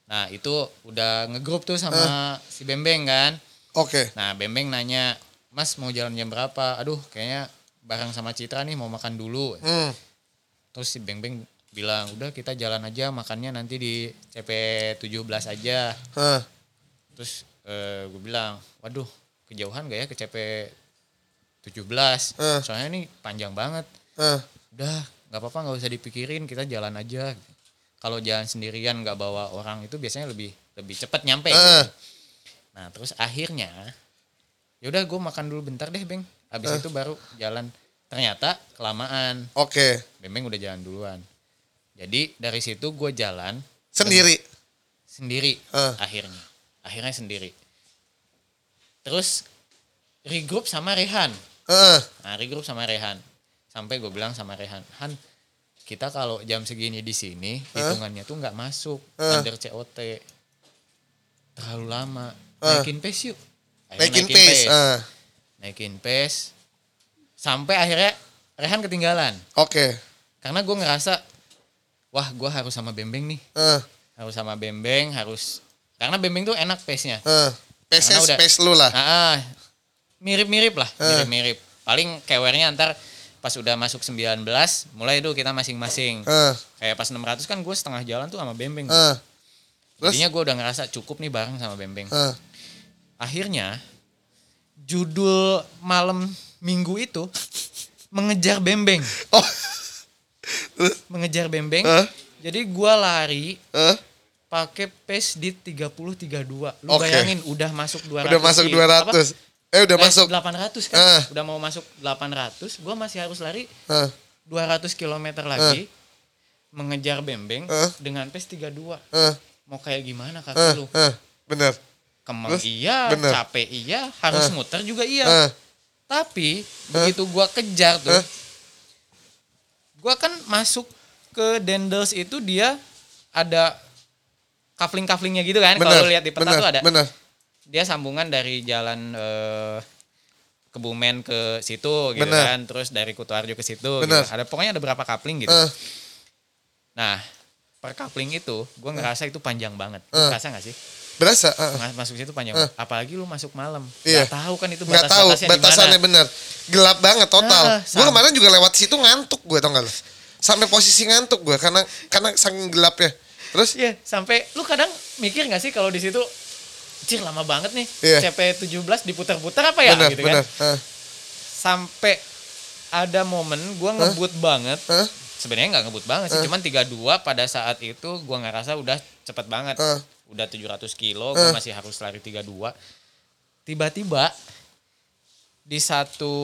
Nah itu udah ngegrup tuh sama si Bembeng kan. Oke. Nah Bembeng nanya, Mas mau jalan jam berapa? Aduh kayaknya bareng sama Citra nih mau makan dulu. Hmm. Terus si Bembeng bilang, udah kita jalan aja makannya nanti di CP17 aja. eh, Terus eh, gue bilang, waduh kejauhan gak ya ke CP17? Eh. Soalnya ini panjang banget. eh. Udah nggak apa-apa nggak usah dipikirin kita jalan aja. Kalau jalan sendirian nggak bawa orang itu biasanya lebih lebih cepat nyampe. Eh. gitu. Nah terus akhirnya, yaudah gue makan dulu bentar deh beng. Habis itu baru jalan. Ternyata kelamaan. Oke. Bembeng udah jalan duluan. Jadi dari situ gue jalan Sendiri. sendiri Eh. akhirnya. Akhirnya sendiri. Terus regroup sama Rehan. Eh, Nah, regroup sama Rehan. Sampai gue bilang sama Rehan, Han, kita kalau jam segini di sini hitungannya tuh nggak masuk Eh. under COT. Terlalu lama. Eh. Naikin pace yuk. Akhirnya naikin pace. eh. Naikin pace. Sampai akhirnya Rehan ketinggalan. Oke. Karena gue ngerasa, wah gue harus sama Bembeng nih. Eh, Harus sama Bembeng, harus... Karena Bembeng tuh enak pace-nya. eh. Pace-nya Karena udah- space lu lah. Ah, mirip-mirip lah, Eh. mirip-mirip. Paling kewernya antar pas udah masuk 19, mulai itu kita masing-masing. Eh, Kayak pas 600 kan gue setengah jalan tuh sama Bembeng. Terus? Jadinya gue udah ngerasa cukup nih bareng sama Bembeng. Eh. Akhirnya judul malam minggu itu mengejar Bembeng, Oh. mengejar Bembeng. Eh. Jadi gue lari Eh. Pakai pace di 30 32. Lu Oke. bayangin udah masuk 200. Udah masuk ki- 200. Eh udah Eh, masuk. 800 kan. Eh. Udah mau masuk 800, gua masih harus lari Eh. 200 km lagi mengejar Bembeng Eh. dengan pace 32. Eh. Mau kayak gimana Eh. kaki lu? Eh. Bener. Kemang Terus? iya, Bener. capek iya, harus muter juga iya. Eh. Tapi begitu gua kejar tuh, Eh. gua kan masuk ke Dendels itu dia ada kafling-kaflingnya gitu kan. Kalau lihat di peta bener, tuh ada. Bener. dia sambungan dari jalan eh, Kebumen ke situ gitu Bener. kan terus dari Kutoarjo ke situ gitu. Bener. ada pokoknya ada berapa kapling gitu Eh. nah per kapling itu gue ngerasa itu panjang banget Lu Eh. ngerasa gak sih Berasa. eh. Mas- masuk situ panjang Eh. banget apalagi lu masuk malam Iya. nggak tahu kan itu Nggak tahu batas-batasnya di batasannya bener. Gelap banget total. Ah, gue kemarin juga lewat situ ngantuk gue tau gak lu. Sampai posisi ngantuk gue karena karena saking gelapnya. Terus Iya, sampai lu kadang mikir gak sih kalau di situ Cir lama banget nih Iya. CP17 diputar-putar apa ya bener gitu bener. kan Eh. sampai ada momen gua ngebut banget Eh. sebenarnya nggak ngebut banget sih cuman 32 pada saat itu gua ngerasa udah cepet banget Eh. udah 700 kilo gua masih harus lari 32 tiba-tiba di satu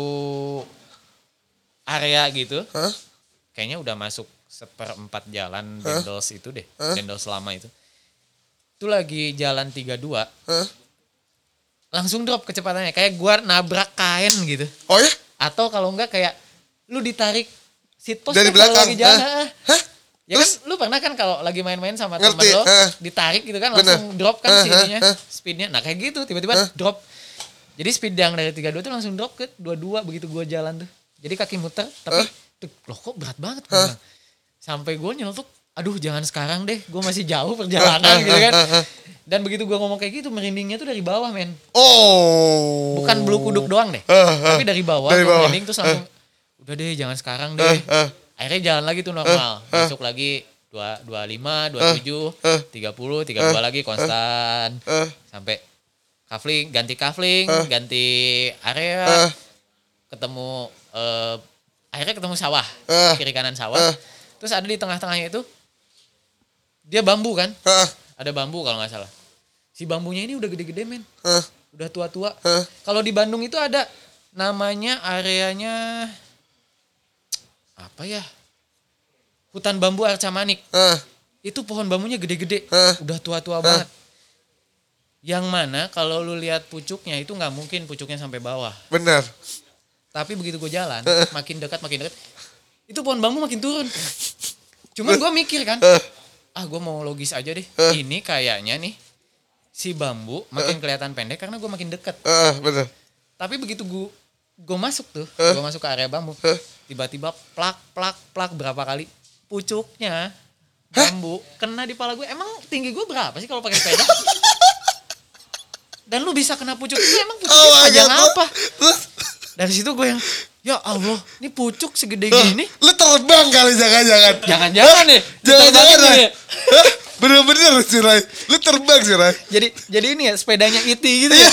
area gitu Hah? kayaknya udah masuk seperempat jalan Dendels itu deh Dendels lama itu itu lagi jalan 32 Hah? langsung drop kecepatannya kayak gua nabrak kain gitu Oh ya? atau kalau enggak kayak lu ditarik seat post Dari kan kalau belakang. lagi jalan Hah? ah. Hah? Ya kan lu pernah kan kalau lagi main-main sama temen lo eh. ditarik gitu kan Bener. langsung drop kan Eh, si eh, ininya eh. speednya. Nah kayak gitu tiba-tiba drop. Jadi speed yang dari 32 tuh langsung drop ke 22 begitu gua jalan tuh. Jadi kaki muter tapi tuh, loh kok berat banget bilang. Sampai gua nyeletuk aduh jangan sekarang deh gua masih jauh perjalanan gitu kan. Dan begitu gua ngomong kayak gitu merindingnya tuh dari bawah men. Oh. Bukan bulu kuduk doang deh. Eh, eh. Tapi dari bawah Dari bawah. merinding terus langsung udah deh jangan sekarang deh. Eh, eh. Akhirnya jalan lagi tuh normal. Masuk lagi 2 25, 27, 30, 32 lagi konstan. Eh. Sampai kafling ganti kafling Eh. ganti area Eh. ketemu eh, akhirnya ketemu sawah Eh. kiri kanan sawah Eh. Terus ada di tengah-tengahnya itu dia bambu kan Heeh. ada bambu kalau nggak salah si bambunya ini udah gede-gede men Heeh. udah tua-tua Heeh. kalau di Bandung itu ada namanya areanya apa ya hutan bambu Arca Manik Heeh. itu pohon bambunya gede-gede Eh. udah tua-tua banget yang mana kalau lu lihat pucuknya itu nggak mungkin pucuknya sampai bawah Benar. tapi begitu gue jalan makin dekat makin dekat itu pohon bambu makin turun cuman gue mikir kan Eh. ah gue mau logis aja deh Eh. ini kayaknya nih si bambu makin kelihatan pendek karena gue makin dekat Heeh, benar. tapi begitu gue gue masuk tuh Eh. gue masuk ke area bambu Eh. tiba-tiba plak plak plak berapa kali pucuknya bambu kena di pala gue emang tinggi gue berapa sih kalau pakai sepeda dan lu bisa kena pucuk itu emang pucuknya Oh God. apa Terus dari situ gue yang ya Allah ini pucuk segede eh, gini. lu terbang kali jangan-jangan. jangan-jangan ya? Jangan-jangan ya. Bener-bener sih Ray. Lu terbang sih Ray. jadi jadi ini ya sepedanya iti gitu ya?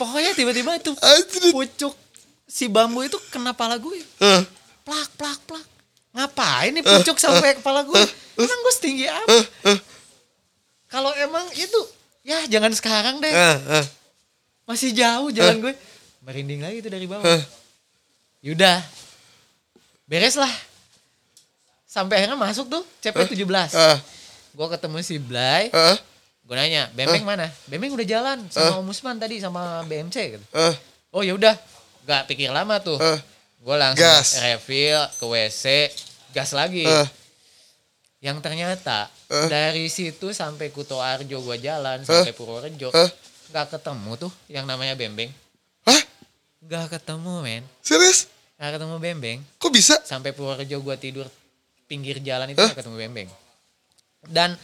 Pokoknya tiba-tiba itu pucuk si bambu itu kena pala gue. Heeh. plak plak plak. Ngapain nih pucuk sampai kepala gue? Emang gue setinggi apa? Kalau emang itu ya jangan sekarang deh. Masih jauh jalan gue merinding lagi itu dari bawah. Eh. yaudah beres lah. Sampai akhirnya masuk tuh CP 17 Heeh, gue ketemu si Blay. Heeh, gue nanya Bembeng mana? Bembeng udah jalan sama Om Usman tadi sama BMC gitu. Heeh, oh ya udah. Nggak pikir lama tuh. Heeh. gue langsung Gas. refill ke WC gas lagi. Eh. yang ternyata Eh. dari situ sampai Kuto Arjo gue jalan sampai Purworejo Eh. nggak ketemu tuh yang namanya Bembeng? Nggak ketemu men Serius? nggak ketemu Bembeng Kok bisa? sampai Purworejo gue tidur pinggir jalan itu Eh. nggak ketemu Bembeng dan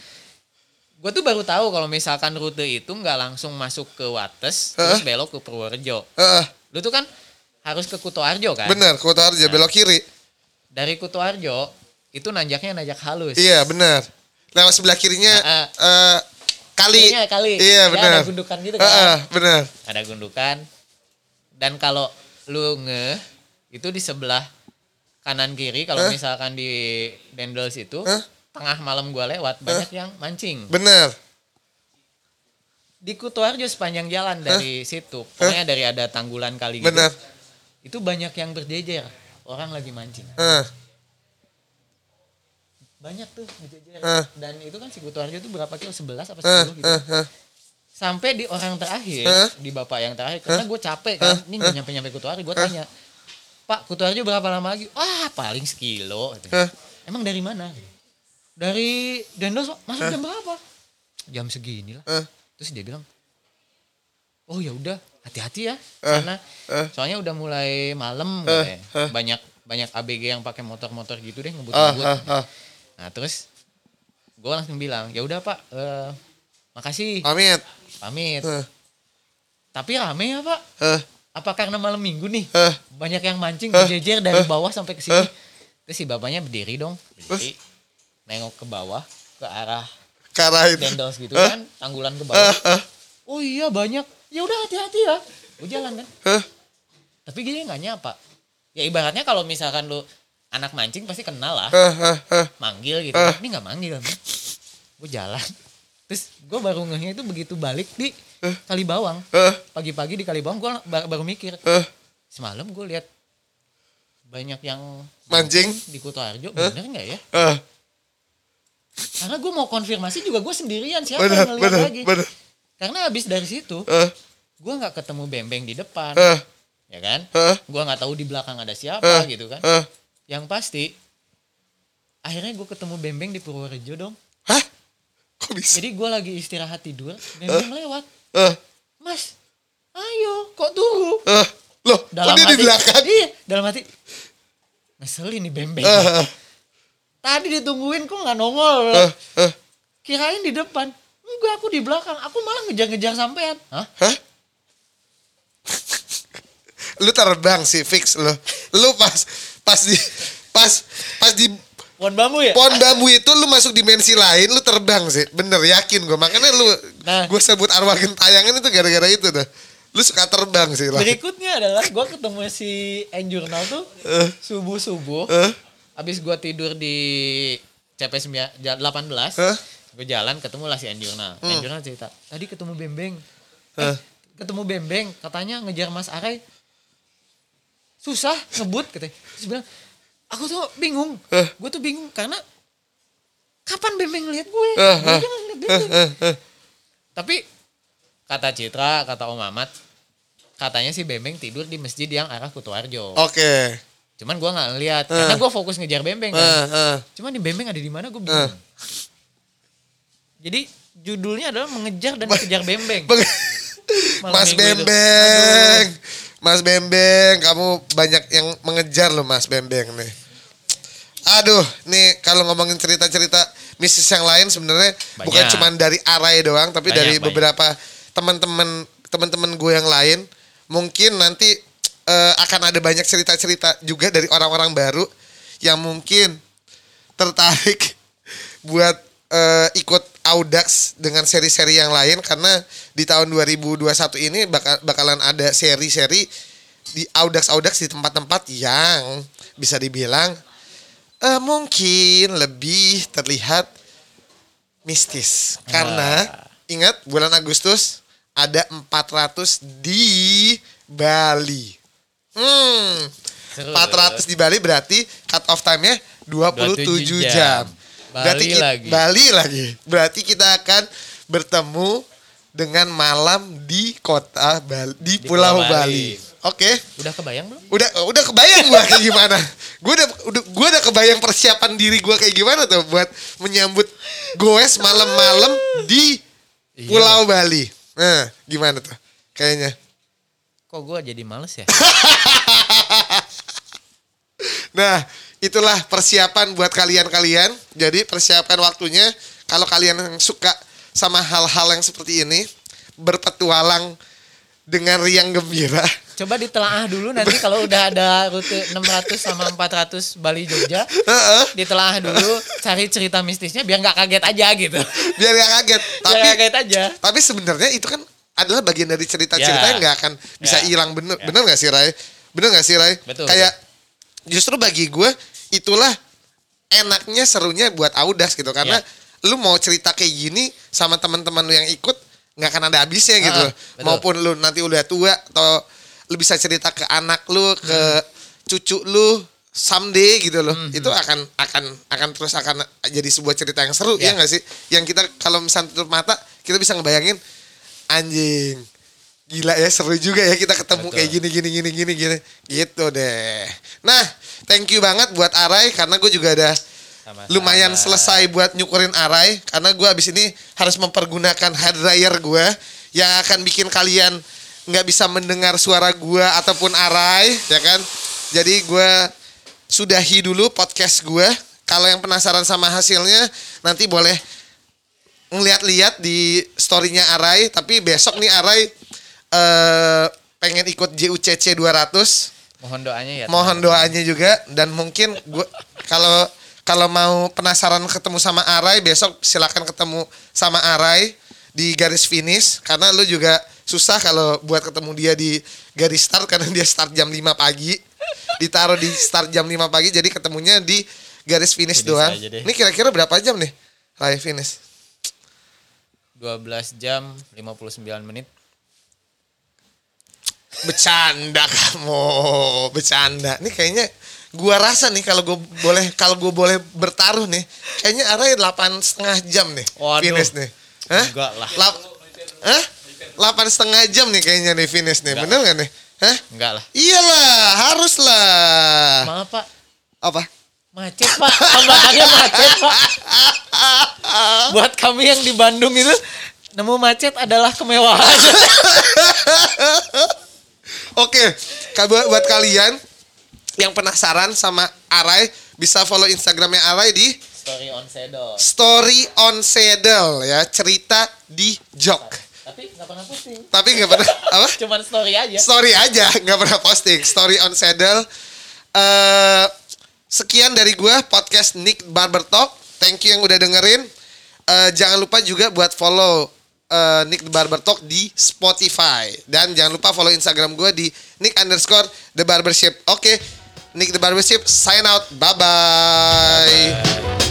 gue tuh baru tahu kalau misalkan rute itu nggak langsung masuk ke Wates terus belok ke Purworejo Heeh, lu tuh kan harus ke Kuto Arjo kan benar. Kota Arja belok kiri. dari Kuto Arjo itu nanjaknya nanjak halus Iya, benar. Lewat sebelah kirinya Heeh. eh, kali. Kirinya kali. Iya, Ya, benar. ada gundukan gitu kan. Heeh, benar. ada gundukan dan kalau lu nge itu di sebelah kanan kiri kalau Eh? misalkan di Dendels itu Eh? tengah malam gua lewat banyak yang mancing Benar. di Kutoarjo sepanjang jalan dari situ pokoknya dari ada tanggulan kali gitu Benar. itu banyak yang berjejer orang lagi mancing banyak tuh berjejer Eh. dan itu kan si Kutoarjo itu berapa kilo 11 apa heeh, 10 gitu. Sampai di orang terakhir Eh? di bapak yang terakhir karena gue capek kan ini nggak nyampe nyampe kutuarjo gue tanya pak kutuarjo berapa lama lagi ah paling sekilo Eh. emang dari mana dari Dendos masuk jam berapa jam segini lah Eh. terus dia bilang oh ya udah hati-hati ya karena Eh. soalnya udah mulai malam. Eh. banyak banyak ABG yang pakai motor-motor gitu deh Ah, ngebut-ngebut ah, ah. nah terus gue langsung bilang ya udah pak eh, makasih Pamit. Pamit. Eh, tapi rame ya pak. Eh, apa karena malam minggu nih? Eh. banyak yang mancing Eh. berjejer dari Eh. bawah sampai ke sini. Eh. terus si bapaknya berdiri dong. Berdiri. Nengok ke bawah ke arah Karain. dendels gitu Eh. kan tanggulan ke bawah. Eh, oh iya banyak. Ya udah hati-hati ya. Gue jalan kan. Eh. tapi dia nggak nyapa. Ya ibaratnya kalau misalkan lu anak mancing pasti kenal lah. Eh, eh. manggil gitu. Eh. ini nggak manggil gue jalan terus gue baru ngehnya itu begitu balik di Eh. Kalibawang Eh, pagi-pagi di Kalibawang gue baru mikir eh. semalam gue lihat banyak yang Mancing. di Kutoarjo bener nggak ya Eh, karena gue mau konfirmasi juga gue sendirian siapa benar, yang ngeliat benar, lagi benar. karena habis dari situ Eh, gue nggak ketemu bembeng di depan eh, ya kan eh, gue nggak tahu di belakang ada siapa Eh. gitu kan eh. yang pasti akhirnya gue ketemu bembeng di Purworejo dong Hah? Kok bisa? jadi gue lagi istirahat tidur bembeng lewat Eh, mas ayo kok tunggu eh. Loh, kok dalam dia hati di belakang? iya dalam hati ngeselin nih bembeng Eh, eh, tadi ditungguin kok nggak nongol eh, eh. kirain di depan enggak aku di belakang aku malah ngejar-ngejar sampean hah Hah? lu terbang sih fix lu. Lu pas pas di pas pas di Pohon bambu ya? Pohon bambu itu lu masuk dimensi lain, lu terbang sih. Bener yakin gue. Makanya lu Nah. gue sebut arwah gentayangan itu gara-gara itu tuh. Lu suka terbang sih lah. Berikutnya adalah gue ketemu si Enjurnal tuh Eh. subuh-subuh. Eh. Abis gue tidur di CP 9 ja- 18. Eh. Gue jalan ketemu lah si Enjurnal. Enjurnal cerita, tadi ketemu Bembeng. Eh. Eh, ketemu Bembeng, katanya ngejar Mas Arai. Susah ngebut katanya. Terus bilang, aku tuh bingung. Eh. Gue tuh bingung karena kapan Bembeng lihat gue? Eh, Gue eh. kan ngeliat Bembeng. Tapi kata Citra, kata Om Mamat, katanya si Bembeng tidur di masjid yang arah Kutoarjo. Oke. Cuman gua nggak ngeliat karena gua fokus ngejar Bembeng kan. Eh, eh. Cuman di Bembeng ada di mana gue bingung. Eh. Jadi judulnya adalah mengejar dan dikejar Bembeng. Mas. Bembeng. Mas Bembeng, kamu banyak yang mengejar loh Mas Bembeng nih. Aduh, nih kalau ngomongin cerita-cerita mistis yang lain sebenarnya bukan cuma dari Arai doang, tapi Banyak, dari banyak. beberapa teman-teman teman-teman gue yang lain. Mungkin nanti eh, akan ada banyak cerita-cerita juga dari orang-orang baru yang mungkin tertarik buat eh, ikut Audax dengan seri-seri yang lain karena di tahun 2021 ini bakal bakalan ada seri-seri di Audax Audax di tempat-tempat yang bisa dibilang eh, mungkin lebih terlihat mistis karena ingat bulan Agustus ada 400 di Bali. Hmm. Seru. 400 di Bali berarti cut off time-nya 27, 27 jam. jam. Berarti Bali ki- lagi. Bali lagi. Berarti kita akan bertemu dengan malam di kota Bali, di, Pulau, Pulau Bali. Bali. Oke. Udah kebayang belum? Udah udah kebayang gua kayak gimana. Gua udah, udah gua udah kebayang persiapan diri gua kayak gimana tuh buat menyambut goes malam-malam di Iya. Pulau Bali. Nah, gimana tuh? Kayaknya. Kok gua jadi males ya? Nah, itulah persiapan buat kalian-kalian. Jadi persiapan waktunya kalau kalian yang suka sama hal-hal yang seperti ini, berpetualang dengan riang gembira. Coba ditelaah dulu nanti kalau udah ada rute 600 sama 400 Bali Jogja. Heeh, Ditelaah dulu, cari cerita mistisnya biar nggak kaget aja gitu. biar gak kaget. Biar Tapi nggak kaget aja. tapi sebenarnya itu kan adalah bagian dari cerita-cerita Ya. yang nggak akan bisa Ya. hilang bener Ya. bener nggak sih Rai bener nggak sih Rai Betul, kayak justru bagi gue itulah enaknya serunya buat audas gitu karena Ya. lu mau cerita kayak gini sama teman-teman lu yang ikut nggak akan ada habisnya gitu betul. maupun lu nanti udah tua atau lu bisa cerita ke anak lu ke Hmm. cucu lu someday gitu loh itu akan akan akan terus akan jadi sebuah cerita yang seru Ya. ya nggak sih yang kita kalau misalnya tutup mata kita bisa ngebayangin anjing gila ya seru juga ya kita ketemu Betul. kayak gini gini gini gini gini gitu deh nah thank you banget buat Arai karena gue juga ada Sama-sama. lumayan selesai buat nyukurin Arai karena gue abis ini harus mempergunakan hair dryer gue yang akan bikin kalian nggak bisa mendengar suara gue ataupun Arai ya kan? Jadi gue sudahi dulu podcast gue kalau yang penasaran sama hasilnya nanti boleh ngeliat-liat di storynya Arai. Tapi besok nih Arai eh pengen ikut JUCC 200 Mohon doanya ya. mohon doanya juga. Dan mungkin gua kalau kalau mau penasaran ketemu sama Arai besok silakan ketemu sama Arai di garis finish karena lu juga susah kalau buat ketemu dia di garis start karena dia start jam 5 pagi ditaruh di start jam 5 pagi jadi ketemunya di garis finish Finish doang ini kira-kira berapa jam nih Rai finish 12 jam 59 menit. Bercanda kamu, bercanda. Ini kayaknya gua rasa nih kalau gue boleh kalau gue boleh bertaruh nih, kayaknya arahnya delapan setengah jam nih Waduh. finish nih. Hah? Enggak lah. Lap, Hah? Delapan setengah jam nih kayaknya nih finish nih, Enggak bener nggak nih? Hah? Enggak lah. Iyalah, harus lah. Maaf Pak, Apa? macet Pak. Tambahnya macet Pak. Buat kami yang di Bandung itu nemu macet adalah kemewahan. Oke, ka- buat buat kalian yang penasaran sama Arai, bisa follow Instagramnya Arai di Story on Sedol. Story on Saddle ya, cerita di jok. Tapi nggak pernah pusing. Tapi nggak pernah apa? Cuman story aja. Story aja, nggak pernah posting. Story on Saddle. Eh sekian dari gue podcast Nick Barber Talk. Thank you yang udah dengerin. Eh, jangan lupa juga buat follow eh, Nick the Barber Talk di Spotify dan jangan lupa follow Instagram gue di Nick underscore the Barbership. Oke, Nick the Barbership sign out. Bye bye.